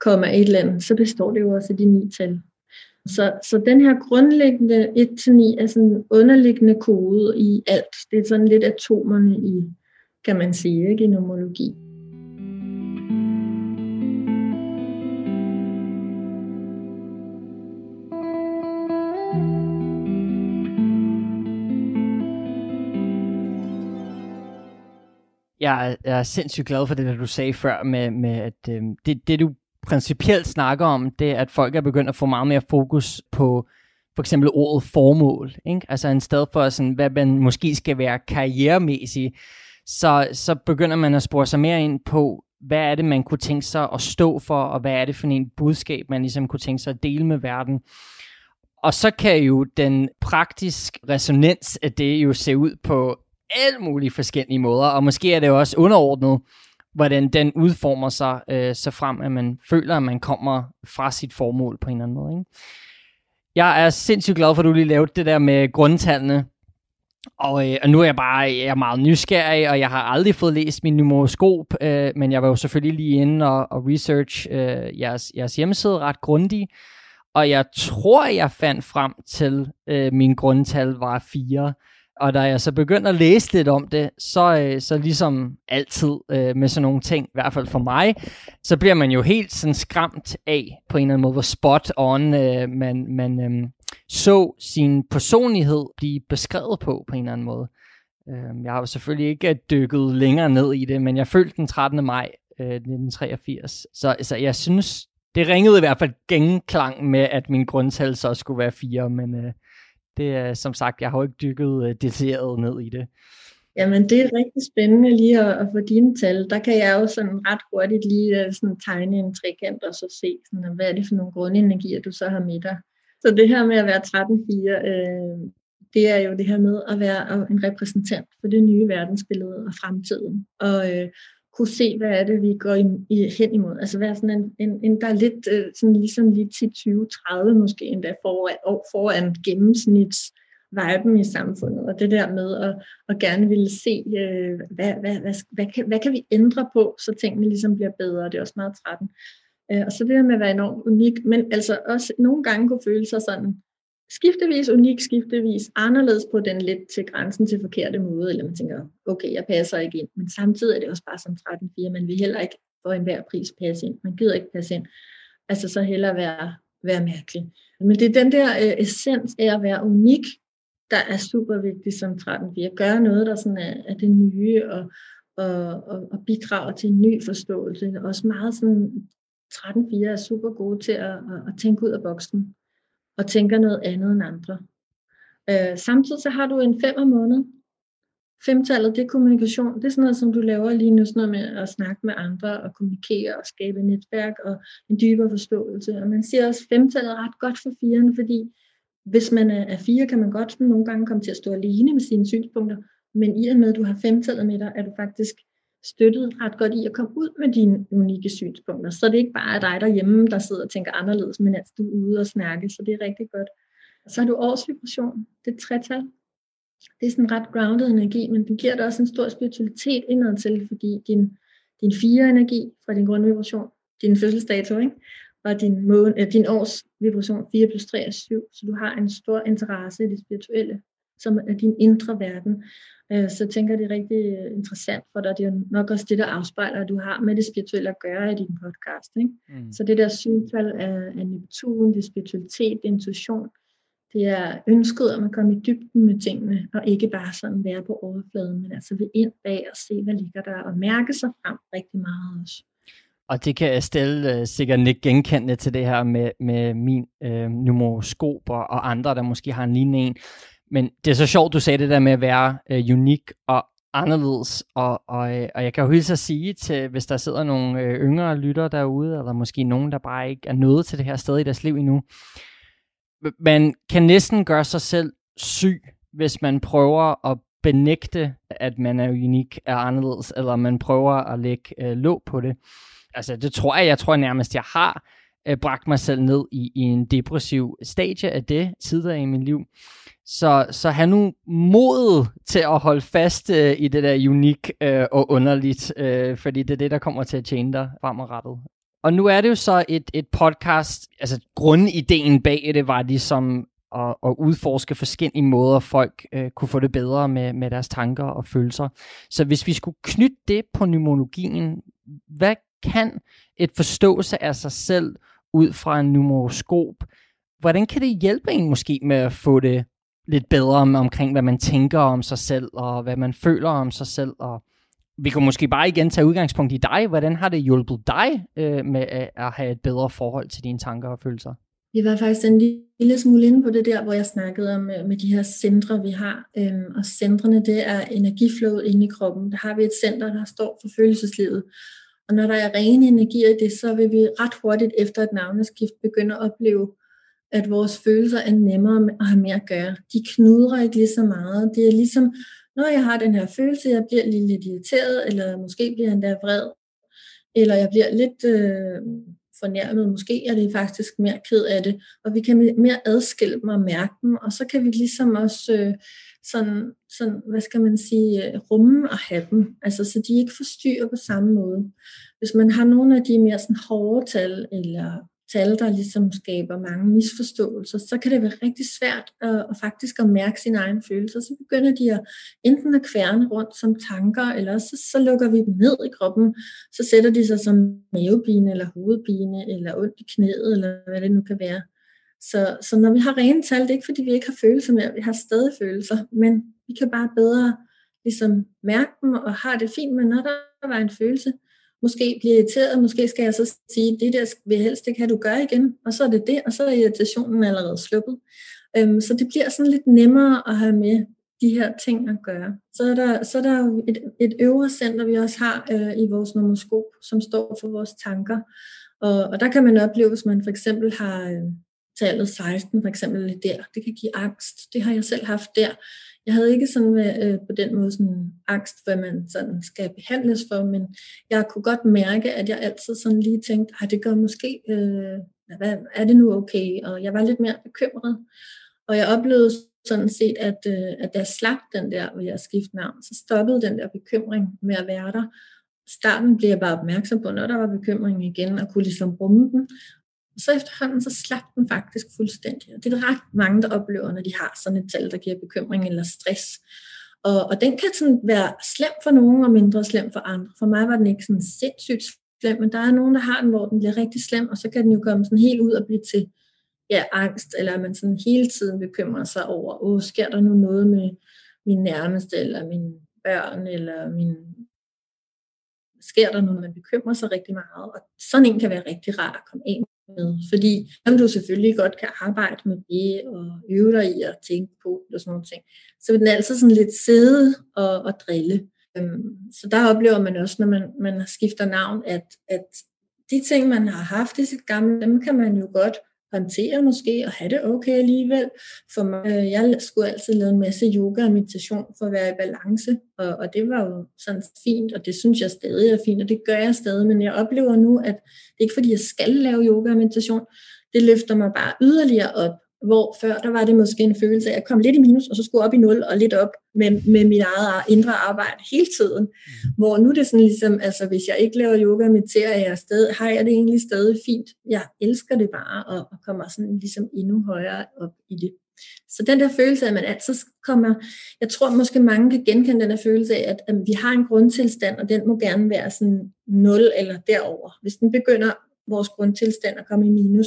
kommer et eller andet, så består det jo også af de ni tal. Så, så den her grundlæggende 1-9 er sådan en underliggende kode i alt. Det er sådan lidt atomerne i, kan man sige, ikke, i nomologi. Jeg, er, jeg er sindssygt glad for det, der du sagde før, med, med at øh, det, det du principielt snakker om, det er, at folk er begyndt at få meget mere fokus på for eksempel ordet formål. Ikke? Altså en sted for, sådan, hvad man måske skal være karrieremæssig, så, så begynder man at spore sig mere ind på, hvad er det, man kunne tænke sig at stå for, og hvad er det for en budskab, man ligesom kunne tænke sig at dele med verden. Og så kan jo den praktisk resonans af det jo se ud på alle mulige forskellige måder, og måske er det jo også underordnet, hvordan den udformer sig, øh, så frem at man føler, at man kommer fra sit formål på en eller anden måde. Ikke? Jeg er sindssygt glad for, at du lige lavede det der med grundtallene, og, øh, og nu er jeg bare jeg er meget nysgerrig, og jeg har aldrig fået læst min numeroskop, øh, men jeg var jo selvfølgelig lige inde og, og research øh, jeres, jeres hjemmeside ret grundigt, og jeg tror, jeg fandt frem til, øh, min grundtal var 4. Og da jeg så begyndte at læse lidt om det, så, øh, så ligesom altid øh, med sådan nogle ting, i hvert fald for mig, så bliver man jo helt sådan skræmt af på en eller anden måde, hvor spot on øh, man, man øh, så sin personlighed blive beskrevet på på en eller anden måde. Øh, jeg har jo selvfølgelig ikke dykket længere ned i det, men jeg følte den 13. maj øh, 1983. Så, så jeg synes, det ringede i hvert fald genklang med, at min grundtal så skulle være 4, men... Øh, det er som sagt, jeg har jo ikke dykket øh, detaljeret ned i det. Jamen, det er rigtig spændende lige at, at få dine tal. Der kan jeg jo sådan ret hurtigt lige øh, sådan tegne en trekant og så se, sådan, hvad er det for nogle grundenergier, du så har med dig. Så det her med at være 13-4, øh, det er jo det her med at være en repræsentant for det nye verdensbillede og fremtiden. Og, øh, kunne se, hvad er det, vi går i, i, hen imod. Altså være sådan en, en, en der er lidt øh, sådan ligesom lige til 2030 måske endda foran, foran gennemsnits viben i samfundet, og det der med at, at gerne ville se, øh, hvad, hvad, hvad, hvad, kan, hvad kan vi ændre på, så tingene ligesom bliver bedre, det er også meget 13. Øh, og så det der med at være enormt unik, men altså også nogle gange kunne føle sig sådan, skiftevis, unik, skiftevis, anderledes på den lidt til grænsen til forkerte måde, eller man tænker, okay, jeg passer ikke ind. Men samtidig er det også bare som 13-4, man vil heller ikke for enhver pris passe ind. Man gider ikke passe ind. Altså så hellere være, være mærkelig. Men det er den der øh, essens af at være unik, der er super vigtig som 13-4. Gøre noget, der sådan er, er det nye, og, og, og, og bidrager til en ny forståelse. Også meget sådan, 13-4 er super gode til at, at, at tænke ud af boksen og tænker noget andet end andre. Øh, samtidig så har du en fem måned, Femtallet, det er kommunikation. Det er sådan noget, som du laver lige nu, sådan noget med at snakke med andre og kommunikere og skabe netværk og en dybere forståelse. Og man siger også, at femtallet er ret godt for firene, fordi hvis man er fire, kan man godt nogle gange komme til at stå alene med sine synspunkter, men i og med, at du har femtallet med dig, er du faktisk støttet ret godt i at komme ud med dine unikke synspunkter. Så det er ikke bare dig derhjemme, der sidder og tænker anderledes, men at du er ude og snakke, så det er rigtig godt. Så har du årsvibration, det er tretal. Det er sådan ret grounded energi, men den giver dig også en stor spiritualitet indad til, fordi din, din fire energi fra din grundvibration, din fødselsdato, ikke? og din, måne, øh, din års vibration 4 plus 3 er 7, så du har en stor interesse i det spirituelle, som er din indre verden. Øh, så jeg tænker, det er rigtig øh, interessant for dig. Det er nok også det, der afspejler, at du har med det spirituelle at gøre i din podcast. Ikke? Mm. Så det der synfald af, af Neptun, det spiritualitet, det intuition, det er ønsket om at komme i dybden med tingene, og ikke bare sådan være på overfladen, men altså vil ind bag og se, hvad ligger der, og mærke sig frem rigtig meget også. Og det kan Estelle uh, sikkert ikke genkende til det her med, med min uh, numeroskop og, og andre, der måske har en lignende en. Men det er så sjovt, du sagde det der med at være øh, unik og anderledes. Og, og, øh, og jeg kan jo hilse at sige til, hvis der sidder nogle øh, yngre lytter derude, eller måske nogen, der bare ikke er nået til det her sted i deres liv endnu. Man kan næsten gøre sig selv syg, hvis man prøver at benægte, at man er unik, er anderledes, eller man prøver at lægge øh, låg på det altså det tror jeg, jeg tror nærmest, jeg har øh, bragt mig selv ned i, i en depressiv stadie af det tidligere i mit liv. Så, så have nu mod til at holde fast øh, i det der unik øh, og underligt, øh, fordi det er det, der kommer til at tjene dig fremadrettet. Og nu er det jo så et, et podcast, altså grundideen bag det var ligesom at, at udforske forskellige måder, folk øh, kunne få det bedre med, med deres tanker og følelser. Så hvis vi skulle knytte det på pneumologien, hvad kan et forståelse af sig selv ud fra en numeroskop, hvordan kan det hjælpe en måske med at få det lidt bedre om, omkring, hvad man tænker om sig selv, og hvad man føler om sig selv, og vi kan måske bare igen tage udgangspunkt i dig. Hvordan har det hjulpet dig øh, med at, at have et bedre forhold til dine tanker og følelser? Vi var faktisk en lille smule inde på det der, hvor jeg snakkede om øh, med de her centre, vi har. Øhm, og centrene, det er energiflowet inde i kroppen. Der har vi et center, der står for følelseslivet. Og når der er rene energier i det, så vil vi ret hurtigt efter et navneskift begynde at opleve, at vores følelser er nemmere at have mere at gøre. De knudrer ikke lige så meget. Det er ligesom, når jeg har den her følelse, jeg bliver lige lidt irriteret, eller måske bliver jeg endda vred, eller jeg bliver lidt øh, fornærmet, måske er det faktisk mere ked af det, og vi kan mere adskille dem og mærke dem, og så kan vi ligesom også øh, sådan, sådan, hvad skal man sige, øh, rumme at have dem, altså så de ikke forstyrrer på samme måde. Hvis man har nogle af de mere sådan hårde tal, eller tal, der ligesom skaber mange misforståelser, så kan det være rigtig svært at, at faktisk at mærke sine egne følelser. Så begynder de at enten at kværne rundt som tanker, eller så, så lukker vi dem ned i kroppen. Så sætter de sig som mavepine, eller hovedpine, eller ondt i knæet, eller hvad det nu kan være. Så, så når vi har rene tal, det er ikke fordi vi ikke har følelser mere, vi har stadig følelser, men vi kan bare bedre ligesom mærke dem og har det fint med, når der var en følelse. Måske bliver irriteret, måske skal jeg så sige, det der vil jeg helst ikke have, du gør igen, og så er det det, og så er irritationen allerede sluppet. Øhm, så det bliver sådan lidt nemmere at have med de her ting at gøre. Så er der, så er der jo et, et øvre center, vi også har øh, i vores nomoskop, som står for vores tanker. Og, og der kan man opleve, hvis man for eksempel har, øh, tallet 16 for eksempel der. Det kan give angst. Det har jeg selv haft der. Jeg havde ikke sådan øh, på den måde sådan angst, hvad man sådan skal behandles for, men jeg kunne godt mærke, at jeg altid sådan lige tænkte, at det gør måske, øh, hvad, er det nu okay? Og jeg var lidt mere bekymret. Og jeg oplevede sådan set, at, øh, at da jeg slap den der ved at skifte navn, så stoppede den der bekymring med at være der. Starten blev jeg bare opmærksom på, når der var bekymring igen, og kunne ligesom rumme den. Så efterhånden så slap den faktisk fuldstændig. Og det er ret mange, der oplever, når de har sådan et tal, der giver bekymring eller stress. Og, og den kan sådan være slem for nogen og mindre slem for andre. For mig var den ikke sådan sindssygt slem, men der er nogen, der har den, hvor den bliver rigtig slem, og så kan den jo komme sådan helt ud og blive til ja, angst, eller at man sådan hele tiden bekymrer sig over, åh, sker der nu noget med min nærmeste, eller mine børn, eller min sker der noget, man bekymrer sig rigtig meget, og sådan en kan være rigtig rar at komme ind med. Fordi om du selvfølgelig godt kan arbejde med det og øve dig i at tænke på og sådan noget ting, så vil den altid sådan lidt sidde og, og drille. Øhm, så der oplever man også, når man, man skifter navn, at, at de ting, man har haft i sit gamle, dem kan man jo godt håndtere måske og have det okay alligevel. For mig, øh, jeg skulle altid lave en masse yoga og meditation for at være i balance, og, og det var jo sådan fint, og det synes jeg stadig er fint, og det gør jeg stadig, men jeg oplever nu, at det er ikke fordi, jeg skal lave yoga og meditation, det løfter mig bare yderligere op, hvor før der var det måske en følelse af at komme lidt i minus, og så skulle op i nul og lidt op med, med mit eget indre arbejde hele tiden. Mm. Hvor nu er det sådan ligesom, altså hvis jeg ikke laver yoga og mediterer, jeg stadig, har jeg det egentlig stadig fint. Jeg elsker det bare, og, og kommer sådan ligesom endnu højere op i det. Så den der følelse af, at man altid kommer, jeg tror måske mange kan genkende den der følelse af, at, at vi har en grundtilstand, og den må gerne være sådan 0 eller derover. Hvis den begynder vores grundtilstand at komme i minus,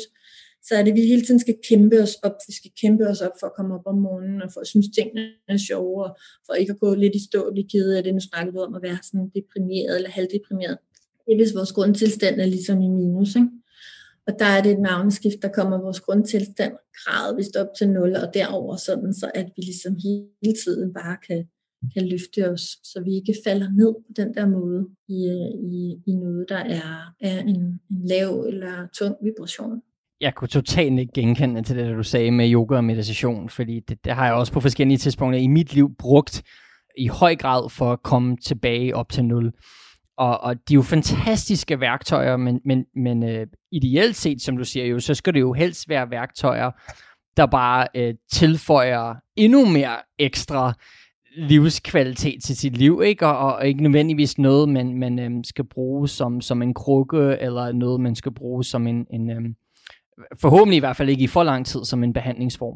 så er det, at vi hele tiden skal kæmpe os op. Vi skal kæmpe os op for at komme op om morgenen, og for at synes, tingene er sjove, og for ikke at gå lidt i stå og blive ked af det. Nu snakker vi om at være sådan deprimeret eller halvdeprimeret. Det er, hvis vores grundtilstand er ligesom i minus. Ikke? Og der er det et navneskift, der kommer vores grundtilstand gradvist op til 0 og derover, sådan så at vi ligesom hele tiden bare kan, kan løfte os, så vi ikke falder ned på den der måde i, øh, i, i noget, der er, er en, en lav eller tung vibration jeg kunne totalt ikke genkende til det, du sagde med yoga og meditation, fordi det, det har jeg også på forskellige tidspunkter i mit liv brugt i høj grad for at komme tilbage op til nul. Og, og de er jo fantastiske værktøjer, men, men, men øh, ideelt set, som du siger jo, så skal det jo helst være værktøjer, der bare øh, tilføjer endnu mere ekstra livskvalitet til sit liv, ikke? Og, og ikke nødvendigvis noget, man, man øhm, skal bruge som, som en krukke, eller noget, man skal bruge som en, en, øhm, forhåbentlig i hvert fald ikke i for lang tid som en behandlingsform.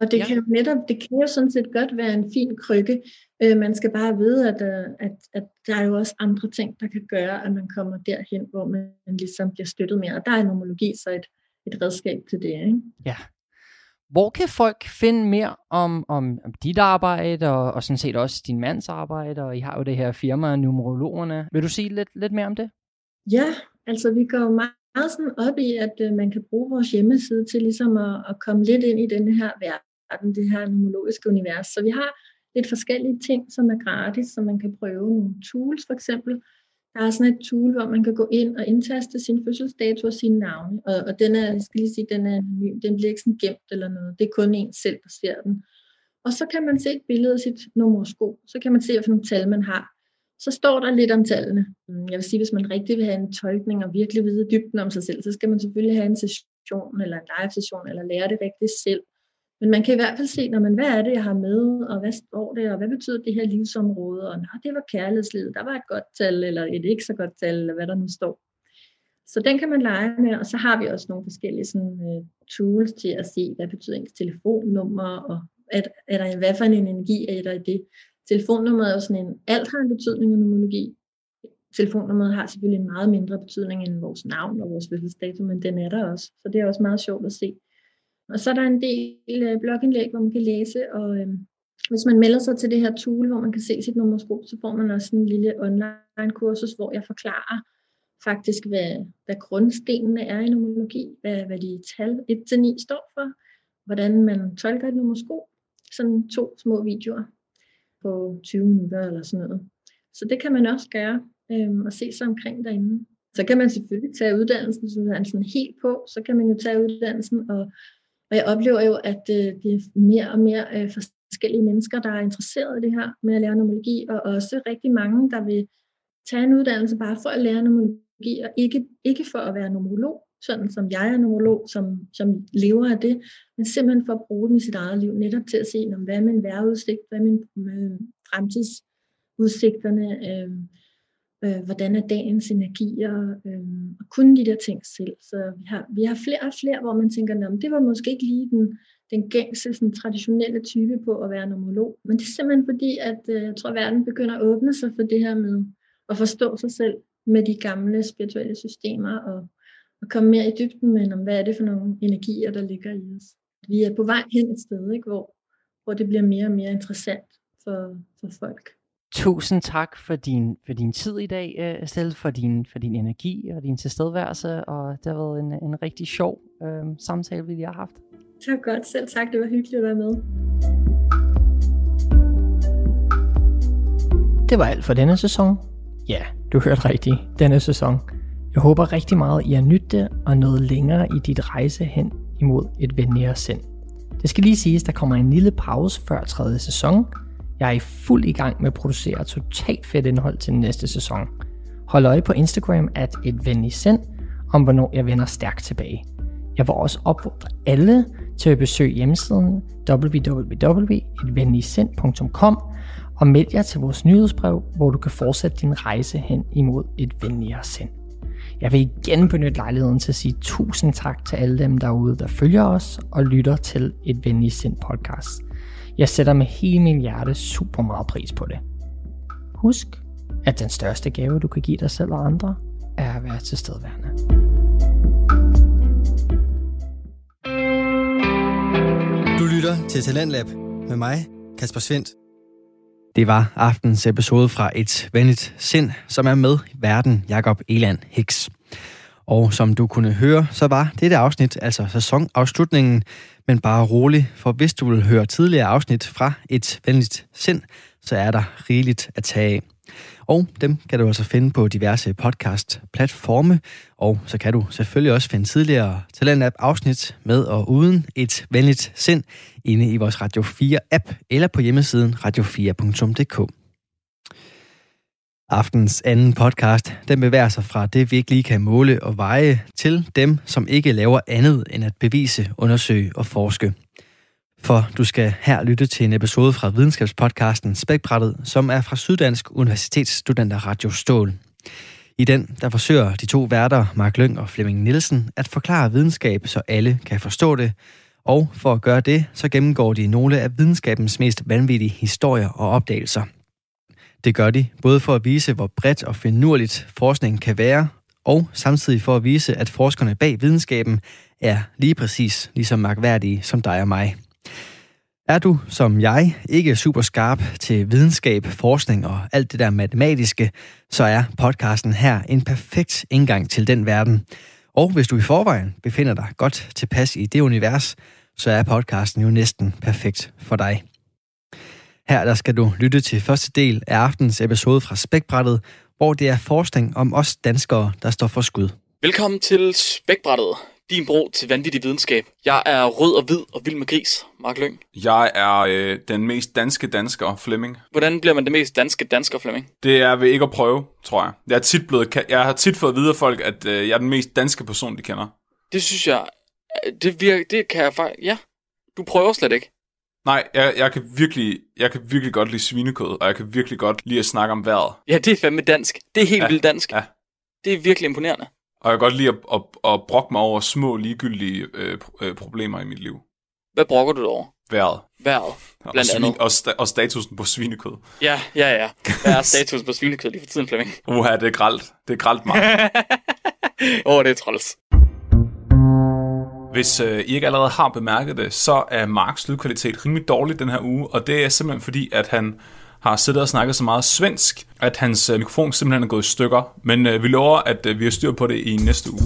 Og det ja. kan jo netop, det kan jo sådan set godt være en fin krykke. Øh, man skal bare vide, at, øh, at, at der er jo også andre ting, der kan gøre, at man kommer derhen, hvor man ligesom bliver støttet mere. Og der er nomologi så et, et redskab til det. Ikke? Ja. Hvor kan folk finde mere om, om, om dit arbejde, og, og sådan set også din mands arbejde, og I har jo det her firma, Numerologerne. Vil du sige lidt, lidt mere om det? Ja, altså vi går meget meget sådan op i, at øh, man kan bruge vores hjemmeside til ligesom at, at komme lidt ind i den her verden, det her numerologiske univers. Så vi har lidt forskellige ting, som er gratis, som man kan prøve. Nogle tools for eksempel. Der er sådan et tool, hvor man kan gå ind og indtaste sin fødselsdato og sine navne. Og, og den er, jeg skal lige sige, den er anonym. Den bliver ikke sådan gemt eller noget. Det er kun en selv, der ser den. Og så kan man se et billede af sit numeroskop. Så kan man se, hvilke tal man har så står der lidt om tallene. Mm, jeg vil sige, hvis man rigtig vil have en tolkning og virkelig vide dybden om sig selv, så skal man selvfølgelig have en session eller en live session, eller lære det rigtigt selv. Men man kan i hvert fald se, når man, hvad er det, jeg har med, og hvad står det, og hvad betyder det her livsområde, og når det var kærlighedslivet, der var et godt tal, eller et ikke så godt tal, eller hvad der nu står. Så den kan man lege med, og så har vi også nogle forskellige sådan, øh, tools til at se, hvad betyder ens telefonnummer, og er, er der, hvad for en energi er der i det. Telefonnummeret er jo sådan en, alt har en betydning i numerologi. Telefonnummeret har selvfølgelig en meget mindre betydning end vores navn og vores fødselsdato, men den er der også. Så det er også meget sjovt at se. Og så er der en del øh, blogindlæg, hvor man kan læse, og øh, hvis man melder sig til det her tool, hvor man kan se sit nummerskop, så får man også en lille online kursus, hvor jeg forklarer faktisk, hvad, hvad grundstenene er i numerologi, hvad, hvad de tal 1-9 står for, hvordan man tolker et nummerskop, sådan to små videoer, på 20 minutter eller sådan noget. Så det kan man også gøre øhm, og se sig omkring derinde. Så kan man selvfølgelig tage uddannelsen, hvis man er sådan helt på, så kan man jo tage uddannelsen, og, og jeg oplever jo, at øh, det er mere og mere øh, forskellige mennesker, der er interesseret i det her med at lære nomologi, og også rigtig mange, der vil tage en uddannelse bare for at lære nomologi, og ikke, ikke for at være nomolog, sådan som jeg er numerolog, som, som lever af det, men simpelthen for at bruge den i sit eget liv, netop til at se, hvad er min vejrudsigt, hvad er min øh, fremtidsudsigterne, øh, øh, hvordan er dagens energier, øh, og kun de der ting selv. Så vi har, vi har flere og flere, hvor man tænker, det var måske ikke lige den, den gængse, sådan, traditionelle type på at være numerolog, men det er simpelthen fordi, at øh, jeg tror, at verden begynder at åbne sig for det her med at forstå sig selv med de gamle spirituelle systemer og at komme mere i dybden med, om hvad er det for nogle energier, der ligger i os. Vi er på vej hen et sted, ikke, hvor, hvor det bliver mere og mere interessant for, for folk. Tusind tak for din, for din tid i dag, øh, Estelle, for din, for din energi og din tilstedeværelse, og det har været en, en rigtig sjov øh, samtale, vi lige har haft. Tak godt. Selv tak. Det var hyggeligt at være med. Det var alt for denne sæson. Ja, du hørte rigtigt. Denne sæson. Jeg håber rigtig meget, I har nydt det og nået længere i dit rejse hen imod et venligere sind. Det skal lige siges, der kommer en lille pause før tredje sæson. Jeg er i fuld i gang med at producere totalt fedt indhold til næste sæson. Hold øje på Instagram at et venligt sind, om hvornår jeg vender stærkt tilbage. Jeg vil også opfordre alle til at besøge hjemmesiden www.etvenligsind.com og meld jer til vores nyhedsbrev, hvor du kan fortsætte din rejse hen imod et venligere sind. Jeg vil igen benytte lejligheden til at sige tusind tak til alle dem derude, der følger os og lytter til et venligt sind podcast. Jeg sætter med hele min hjerte super meget pris på det. Husk, at den største gave, du kan give dig selv og andre, er at være tilstedeværende. Du lytter til Talentlab med mig, Kasper Svendt. Det var aftens episode fra Et Venligt Sind, som er med i verden Jakob Eland Hicks. Og som du kunne høre, så var dette afsnit altså sæsonafslutningen, men bare rolig, for hvis du vil høre tidligere afsnit fra Et Venligt Sind, så er der rigeligt at tage af. Og dem kan du altså finde på diverse podcast-platforme, og så kan du selvfølgelig også finde tidligere Talentlab-afsnit med og uden et venligt sind inde i vores Radio 4-app eller på hjemmesiden radio4.dk. Aftens anden podcast, den bevæger sig fra det, vi ikke lige kan måle og veje, til dem, som ikke laver andet end at bevise, undersøge og forske. For du skal her lytte til en episode fra videnskabspodcasten Spækbrættet, som er fra Syddansk Universitetsstudenter Radio Stål. I den, der forsøger de to værter, Mark Lyng og Flemming Nielsen, at forklare videnskab, så alle kan forstå det. Og for at gøre det, så gennemgår de nogle af videnskabens mest vanvittige historier og opdagelser. Det gør de både for at vise, hvor bredt og finurligt forskningen kan være, og samtidig for at vise, at forskerne bag videnskaben er lige præcis lige så magværdige som dig og mig. Er du, som jeg, ikke super skarp til videnskab, forskning og alt det der matematiske, så er podcasten her en perfekt indgang til den verden. Og hvis du i forvejen befinder dig godt tilpas i det univers, så er podcasten jo næsten perfekt for dig. Her der skal du lytte til første del af aftens episode fra Spækbrættet, hvor det er forskning om os danskere, der står for skud. Velkommen til Spækbrættet, din bro til vanvittig videnskab. Jeg er rød og hvid og vild med gris, Mark Lyng. Jeg er øh, den mest danske dansker, Flemming. Hvordan bliver man det mest danske dansker, Flemming? Det er ved ikke at prøve, tror jeg. Jeg, er tit blevet, jeg har tit fået at vide af folk, at øh, jeg er den mest danske person, de kender. Det synes jeg, det, virker, det kan jeg faktisk, ja. Du prøver slet ikke. Nej, jeg, jeg, kan virkelig, jeg kan virkelig godt lide svinekød, og jeg kan virkelig godt lide at snakke om vejret. Ja, det er fandme dansk. Det er helt Ja, vildt dansk. ja. Det er virkelig imponerende. Og jeg kan godt lide at, at, at brokke mig over små, ligegyldige øh, øh, problemer i mit liv. Hvad brokker du over? Vejret. Vejret, Og, blandt andet. og, sta- og statusen på svinekød. Ja, ja, ja. Hvad er status på svinekød lige for tiden, Flemming? Uha, det er gralt. Det er gralt meget. Åh, oh, det er træls. Hvis øh, I ikke allerede har bemærket det, så er Marks lydkvalitet rimelig dårlig den her uge, og det er simpelthen fordi, at han har siddet og snakket så meget svensk, at hans øh, mikrofon simpelthen er gået i stykker. Men øh, vi lover, at øh, vi har styr på det i næste uge.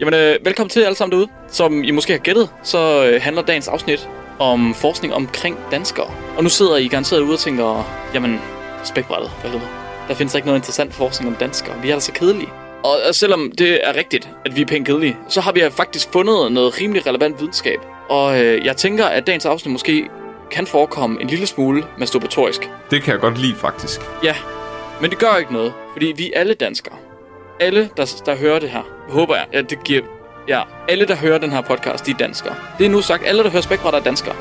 Jamen, øh, velkommen til alle sammen derude. Som I måske har gættet, så øh, handler dagens afsnit om forskning omkring danskere. Og nu sidder I garanteret ude og tænker, jamen, spækbrættet, for helvede. Der findes ikke noget interessant forskning om danskere. Vi er da så kedelige. Og selvom det er rigtigt, at vi er pænt kedelige, så har vi faktisk fundet noget rimelig relevant videnskab. Og øh, jeg tænker, at dagens afsnit måske kan forekomme en lille smule masturbatorisk. Det kan jeg godt lide, faktisk. Ja, men det gør ikke noget, fordi vi er alle danskere. Alle, der, der hører det her, håber jeg, ja, det giver... Ja, alle, der hører den her podcast, de er danskere. Det er nu sagt, alle, der hører Spækbræt, er danskere.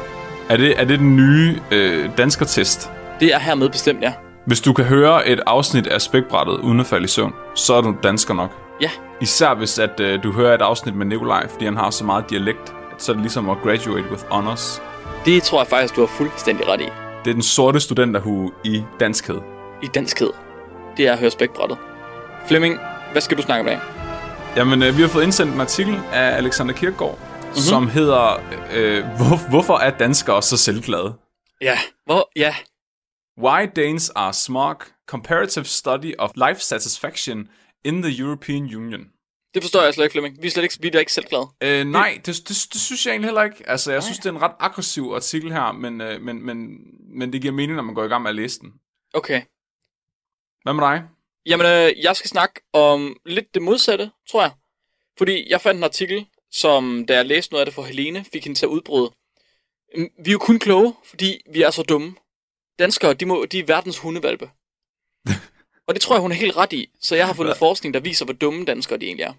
Er det, er det den nye øh, danskertest? Det er hermed bestemt, ja. Hvis du kan høre et afsnit af spækbrættet uden at falde i søvn, så er du dansker nok. Ja, Især hvis at, øh, du hører et afsnit med Nikolaj, fordi han har så meget dialekt, at så er det ligesom at graduate with honors. det tror jeg faktisk, du har fuldstændig ret i. Det er den sorte studenterhue i danskhed. I danskhed. Det er at høre spækbrættet. Flemming, hvad skal du snakke om i dag? Jamen, øh, vi har fået indsendt en artikel af Alexander Kirkegaard, mm-hmm. som hedder, øh, hvor, hvorfor er danskere så selvglade? Ja, hvor, ja, Why Danes are smug, comparative study of life satisfaction in the European Union. det forstår jeg slet ikke, Flemming. Vi er slet ikke, vi er ikke selv glade. Øh, nej, det, det, det synes jeg egentlig heller ikke. Altså, jeg synes, det er en ret aggressiv artikel her, men, øh, men, men, men det giver mening, når man går i gang med at læse den. Okay. Hvad med dig? Jamen, øh, jeg skal snakke om lidt det modsatte, tror jeg. Fordi jeg fandt en artikel, som da jeg læste noget af det for Helene, fik hende til at udbryde. Mm, Vi er jo kun kloge, fordi vi er så dumme. Danskere, de, må, de er verdens hundevalpe. og det tror jeg, hun er helt ret i. Så jeg har fundet forskning, der viser, hvor dumme danskere de egentlig er.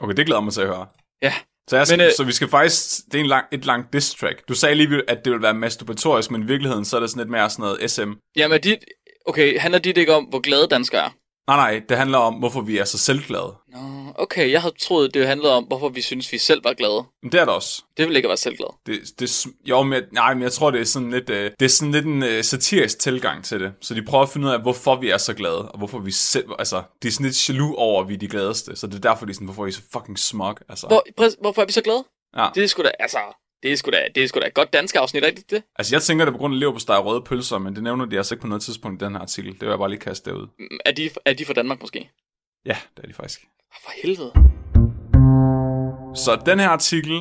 Okay, det glæder mig til at høre. Ja, Så, jeg, men, øh, så vi skal faktisk, det er en lang, et langt diss track. Du sagde lige, at det ville være masturbatorisk, men i virkeligheden, så er det sådan lidt mere sådan noget SM. Jamen, dit, okay, handler dit ikke om, hvor glade danskere er? Nej, nej, det handler om, hvorfor vi er så selvglade. Nå, okay, jeg havde troet, det handlede om, hvorfor vi synes, vi selv var glade. Men det er det også. Det vil ikke at være selvglad. Det, det, jo, men, jeg- nej, men jeg tror, det er sådan lidt, øh, det er sådan lidt en øh, satirisk tilgang til det. Så de prøver at finde ud af, hvorfor vi er så glade, og hvorfor vi selv, altså, de er sådan lidt jaloux over, at vi er de gladeste. Så det er derfor, de er sådan, hvorfor er I så fucking smug, altså. Hvor, præs, hvorfor er vi så glade? Ja. Det er sgu da, altså, det er sgu da, det er sgu da et godt dansk afsnit, er det ikke det? Altså, jeg tænker, det på grund af lever på og røde pølser, men det nævner de altså ikke på noget tidspunkt i den her artikel. Det vil jeg bare lige kaste derud. Mm, Er de, er de fra Danmark måske? Ja, det er de faktisk. For helvede. Så den her artikel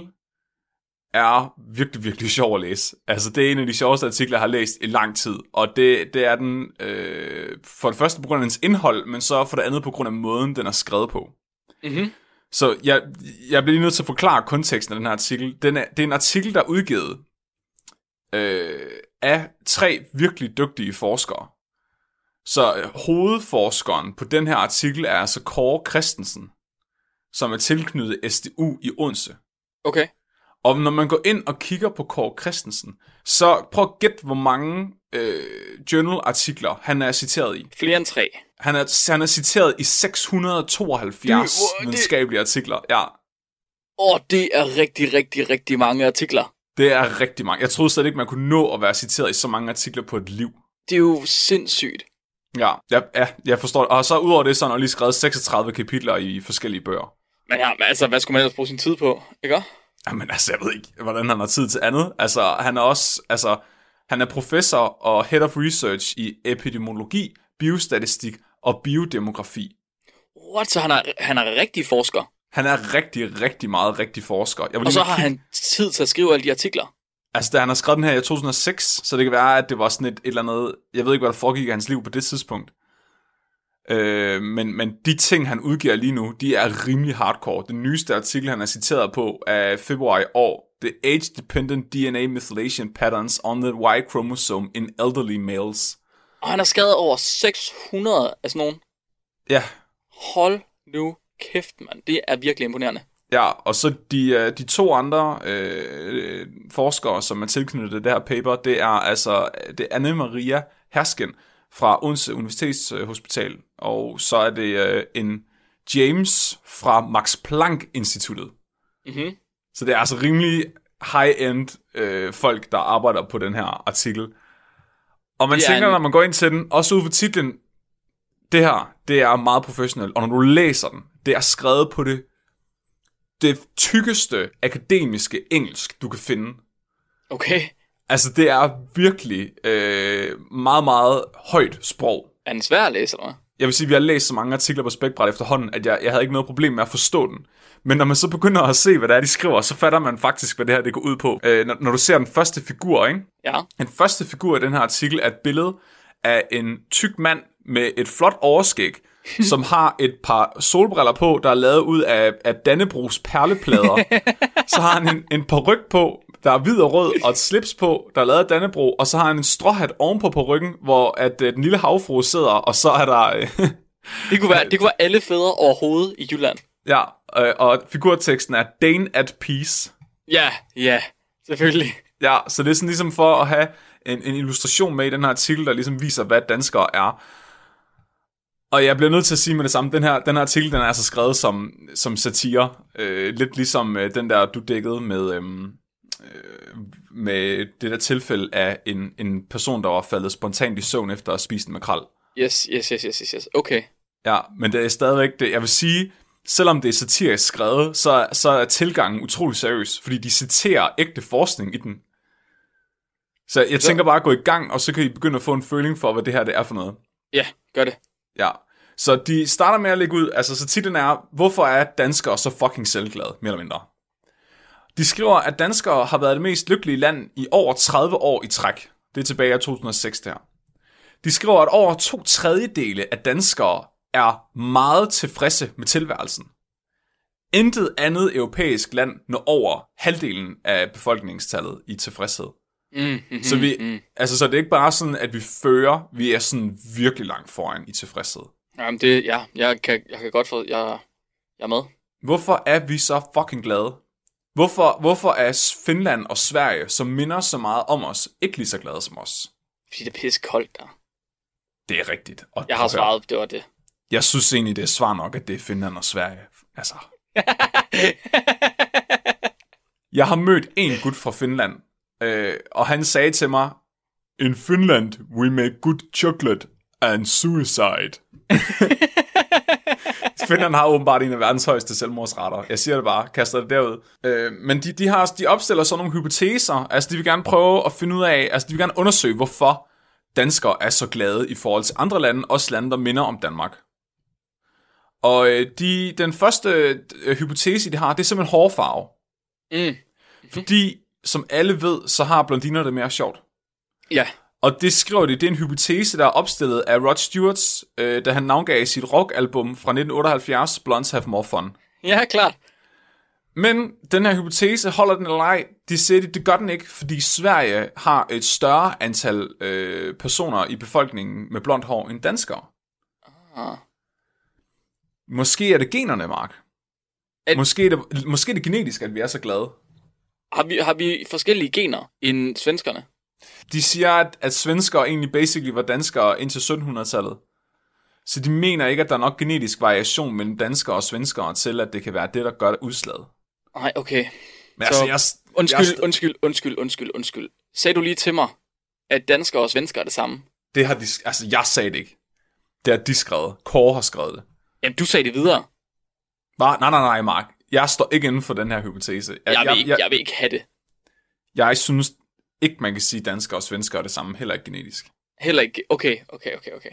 er virkelig, virkelig sjov at læse. Altså, det er en af de sjoveste artikler, jeg har læst i lang tid. Og det, det er den øh, for det første på grund af dens indhold, men så for det andet på grund af måden, den er skrevet på. Mhm. Så jeg, jeg bliver lige nødt til at forklare konteksten af den her artikel. Den er, det er en artikel, der er udgivet øh, af tre virkelig dygtige forskere. Så øh, hovedforskeren på den her artikel er altså Kåre Christensen, som er tilknyttet SDU i Odense. Okay. Og når man går ind og kigger på Kåre Christensen, så prøv at gætte, hvor mange øh, journal-artikler han er citeret i. Flere end tre. Han er, han er citeret i 672 Det- det- videnskabelige artikler. Ja, Åh, oh, det er rigtig, rigtig, rigtig mange artikler. det er rigtig mange. Jeg troede slet ikke, man kunne nå at være citeret i så mange artikler på et liv. Det er jo sindssygt. Ja, ja, ja jeg forstår det. Og så udover det, så har han lige skrevet 36 kapitler i forskellige bøger. Men ja, altså, hvad skulle man ellers bruge sin tid på, ikke? Jamen altså, jeg ved ikke, hvordan han har tid til andet. Altså, han er også, altså, han er professor og head of research i epidemiologi, biostatistik og biodemografi. What, så han er, han er rigtig forsker. Han er rigtig, rigtig meget rigtig forsker. Jeg vil Og så har kigge- han tid til at skrive alle de artikler. Altså, da han har skrevet den her i 2006, så det kan være, at det var sådan et, et eller andet... Jeg ved ikke, hvad der foregik i hans liv på det tidspunkt. Øh, men, men de ting, han udgiver lige nu, de er rimelig hardcore. Den nyeste artikel, han er citeret på, er februar i år. The Age-Dependent DNA Methylation Patterns on the Y Chromosome in Elderly Males. Og han har skrevet over 600 af sådan nogle. Ja, Hold nu kæft, mand. Det er virkelig imponerende. Ja, og så de, øh, de to andre øh, forskere, som er tilknyttet det her paper, det er altså det er Anne-Maria Hersken fra Odense Universitetshospital, og så er det øh, en James fra Max Planck Instituttet. Mhm. Så det er altså rimelig high-end øh, folk, der arbejder på den her artikel. Og man Det er tænker, en- når man går ind til den, også ud for titlen, det her, det er meget professionelt, og når du læser den, det er skrevet på det, det tykkeste akademiske engelsk, du kan finde. Okay. Altså, det er virkelig øh, meget, meget højt sprog. Er den svær at læse, eller? Jeg vil sige, at vi har læst så mange artikler på Spækbræt efterhånden, at jeg, jeg havde ikke noget problem med at forstå den. Men når man så begynder at se, hvad det er, de skriver, så fatter man faktisk, hvad det her det går ud på. Øh, når, når du ser den første figur, ikke? Ja. Den første figur i den her artikel er et billede af en tyk mand med et flot overskæg, som har et par solbriller på, der er lavet ud af, af Dannebrogs perleplader. så har han en, en peruk på, der er hvid og rød, og et slips på, der er lavet af Dannebro, og så har han en stråhat ovenpå på ryggen, hvor at, øh, den lille havfru sidder, og så er der... Øh, Det kunne, være, det kunne være alle fædre overhovedet i Jylland. ja, øh, og figurteksten er Dane at Peace. Ja, ja. Selvfølgelig. Ja, så det er sådan ligesom for at have en, en illustration med i den her artikel, der ligesom viser, hvad danskere er. Og jeg bliver nødt til at sige med det samme, den her, den her artikel, den er altså skrevet som, som satire. Øh, lidt ligesom øh, den der, du dækkede med, øhm, med det der tilfælde af en, en person, der var faldet spontant i søvn efter at spist en makrel. Yes, yes, yes, yes, yes, yes. Okay. Ja, men det er stadigvæk det. Jeg vil sige, selvom det er satirisk skrevet, så, så er tilgangen utrolig seriøs, fordi de citerer ægte forskning i den. Så jeg tænker bare at gå i gang, og så kan I begynde at få en føling for, hvad det her det er for noget. Ja, gør det. Ja. Så de starter med at lægge ud, altså så titlen er, hvorfor er danskere så fucking selvglade, mere eller mindre. De skriver, at danskere har været det mest lykkelige land i over 30 år i træk. Det er tilbage i 2006 der. De skriver, at over to tredjedele af danskere er meget tilfredse med tilværelsen. Intet andet europæisk land når over halvdelen af befolkningstallet i tilfredshed. Mm, mm-hmm, Så, vi, mm. altså, så det er ikke bare sådan, at vi fører, vi er sådan virkelig langt foran i tilfredshed. Jamen det, ja, jeg kan, jeg kan godt få, jeg, jeg er med. Hvorfor er vi så fucking glade? Hvorfor, hvorfor er Finland og Sverige, som minder så meget om os, ikke lige så glade som os? Fordi det er pisse koldt der. Det er rigtigt. Og Jeg har svaret, det var det. Jeg synes egentlig, det er svar nok, at det er Finland og Sverige. Altså. Jeg har mødt en gut fra Finland, øh, og han sagde til mig, In Finland, we make good chocolate and suicide. Finland har åbenbart en af verdens højeste selvmordsrater. Jeg siger det bare, kaster det derud. Øh, men de, de, har, de opstiller sådan nogle hypoteser. Altså, de vil gerne prøve at finde ud af, altså, de vil gerne undersøge, hvorfor danskere er så glade i forhold til andre lande, også lande, der minder om Danmark. Og øh, de, den første øh, hypotese, de har, det er simpelthen hårfarve. Mm. Fordi, som alle ved, så har blondiner det mere sjovt. Ja, Og det skriver de, det er en hypotese, der er opstillet af Rod Stewart, øh, da han navngav sit rockalbum fra 1978, Blondes Have More Fun. ja, klart. Men den her hypotese, holder den eller ej, de siger, det, det gør den ikke, fordi Sverige har et større antal øh, personer i befolkningen med blondt hår end danskere. Ah. Måske er det generne, Mark. At- Måske er, det, måske er det genetisk, at vi er så glade. Har vi, har vi forskellige gener end svenskerne? De siger, at, at svenskere egentlig basically var danskere indtil 1700-tallet. Så de mener ikke, at der er nok genetisk variation mellem danskere og svenskere til, at det kan være det, der gør det udslaget. Nej, okay. Men altså, Så- jeg, Undskyld, jeg, undskyld, undskyld, undskyld, undskyld. Sagde du lige til mig, at danskere og svenskere er det samme? det har de, altså, jeg sagde det ikke. Det har de skrevet. Kåre har skrevet det. Jamen, du sagde det videre. Var, nej, nej, nej, Mark. Jeg står ikke inden for den her hypotese. Jeg, jeg, vil, ikke, jeg, jeg vil ikke have det. jeg synes ikke, man kan sige, at danskere og svenskere er det samme, heller ikke genetisk. Heller ikke. Okay, okay, okay, okay.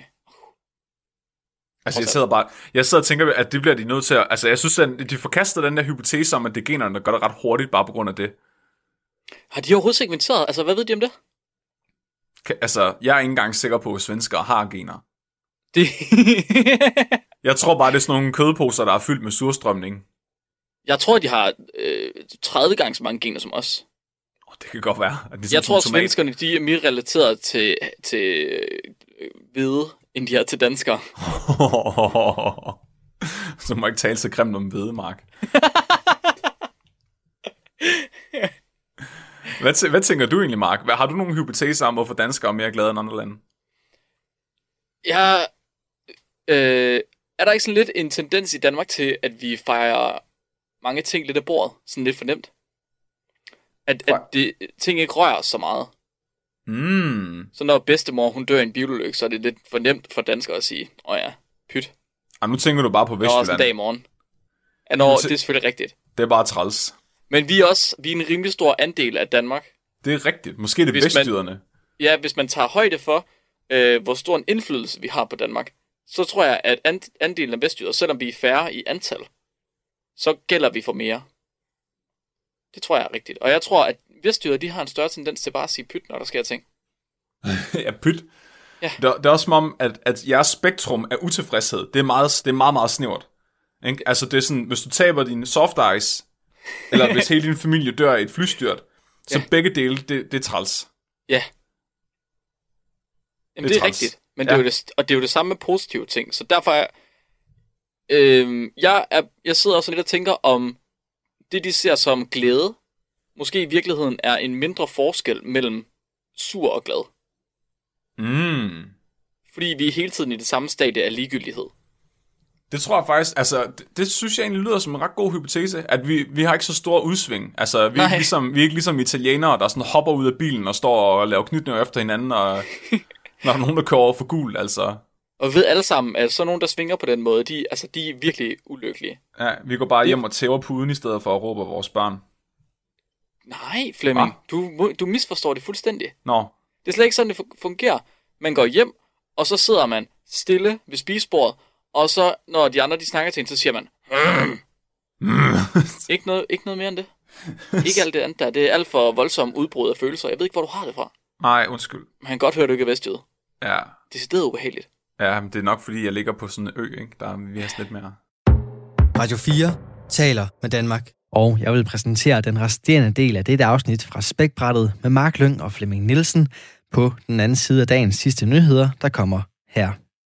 Altså, jeg sidder bare, jeg sidder og tænker, at det bliver de nødt til at, altså, jeg synes, at de forkaster den der hypotese om, at det er generne, der gør det ret hurtigt, bare på grund af det. Har de overhovedet segmenteret? Altså, hvad ved de om det? Kan- Altså, jeg er ikke engang sikker på, at svenskere har gener. det... Jeg tror bare, det er sådan nogle kødposer, der er fyldt med surstrømning. Jeg tror, de har øh, 30 gange så mange gener som os. Oh, det kan godt være. At det er Jeg tror, at svenskerne de er mere relateret til, til øh, hvide, end de er til danskere. Så må ikke tale så grimt om hvedemark. hvad, tæ- hvad tænker du egentlig, Mark? Hvad, har du nogle hypoteser om, hvorfor danskere er mere glade end andre lande? Jeg, øh, er der ikke sådan lidt en tendens i Danmark til, at vi fejrer mange ting lidt af bordet? Sådan lidt for nemt? At, at det, ting ikke rører så meget. Mm. Så når bedstemor hun dør i en bilulykke, så er det lidt for nemt for danskere at sige, åh ja, pyt, Og nu tænker du bare på der er også en dag i Vestjylland. morgen. Ja, når, det er selvfølgelig rigtigt. Det er bare træls. Men vi er også vi er en rimelig stor andel af Danmark. Det er rigtigt. Måske er det Hvis man- vestjyderne. Ja, hvis man tager højde for, øh, hvor stor en indflydelse vi har på Danmark, så tror jeg, at and- andelen af vestjyder, selvom vi er færre i antal, så gælder vi for mere. Det tror jeg er rigtigt. Og jeg tror, at vestjyder, de har en større tendens til bare at sige pyt, når der sker ting. ja, pyt. Ja. Det, det er også som om, at, at jeres spektrum af utilfredshed, det er meget, det er meget, meget snævert. Ikke? Altså, det er sådan, hvis du taber din soft ice, eller hvis hele din familie dør i et flystyrt, så Ja. begge dele, det, det er træls. Ja. Jamen, Det det er er, træls. rigtigt. Men Ja. det er jo det, og det er jo det samme med positive ting. Så derfor er... Øh, jeg, er, jeg sidder også lidt og tænker om det, de ser som glæde, måske i virkeligheden er en mindre forskel mellem sur og glad. Mm. Fordi vi er hele tiden i det samme stadie af ligegyldighed. Det tror jeg faktisk, altså, det, det synes jeg egentlig lyder som en ret god hypotese, at vi, vi har ikke så store udsving. Altså, vi er, Nej. ikke ligesom, vi er ikke ligesom italienere, der sådan hopper ud af bilen og står og laver knytninger efter hinanden, og når der er nogen, der kører over for gul, altså. Og ved alle sammen, at sådan nogen, der svinger på den måde, de, altså, de er virkelig ulykkelige. Ja, vi går bare hjem og tæver puden i stedet for at råbe vores børn. Nej, Flemming, du, du misforstår det fuldstændig. Nå, Det er slet ikke sådan, det fu- fungerer. Man går hjem, og så sidder man stille ved spisebordet, og så, når de andre de snakker til en, så siger man, ikke, noget, ikke noget mere end det. Ikke alt det andet der. Det er alt for voldsomt udbrud af følelser. Jeg ved ikke, hvor du har det fra. nej, undskyld. Man kan godt høre, at du ikke er vestjyd. Ja, Det er ubehageligt. Ja, men det er nok fordi, jeg ligger på sådan en ø, ikke? Der er vi har sådan lidt mere... Radio 4 taler med Danmark. Og jeg vil præsentere den resterende del af dette afsnit fra Spækbrættet med Mark Lyng og Flemming Nielsen på den anden side af dagens sidste nyheder, der kommer her.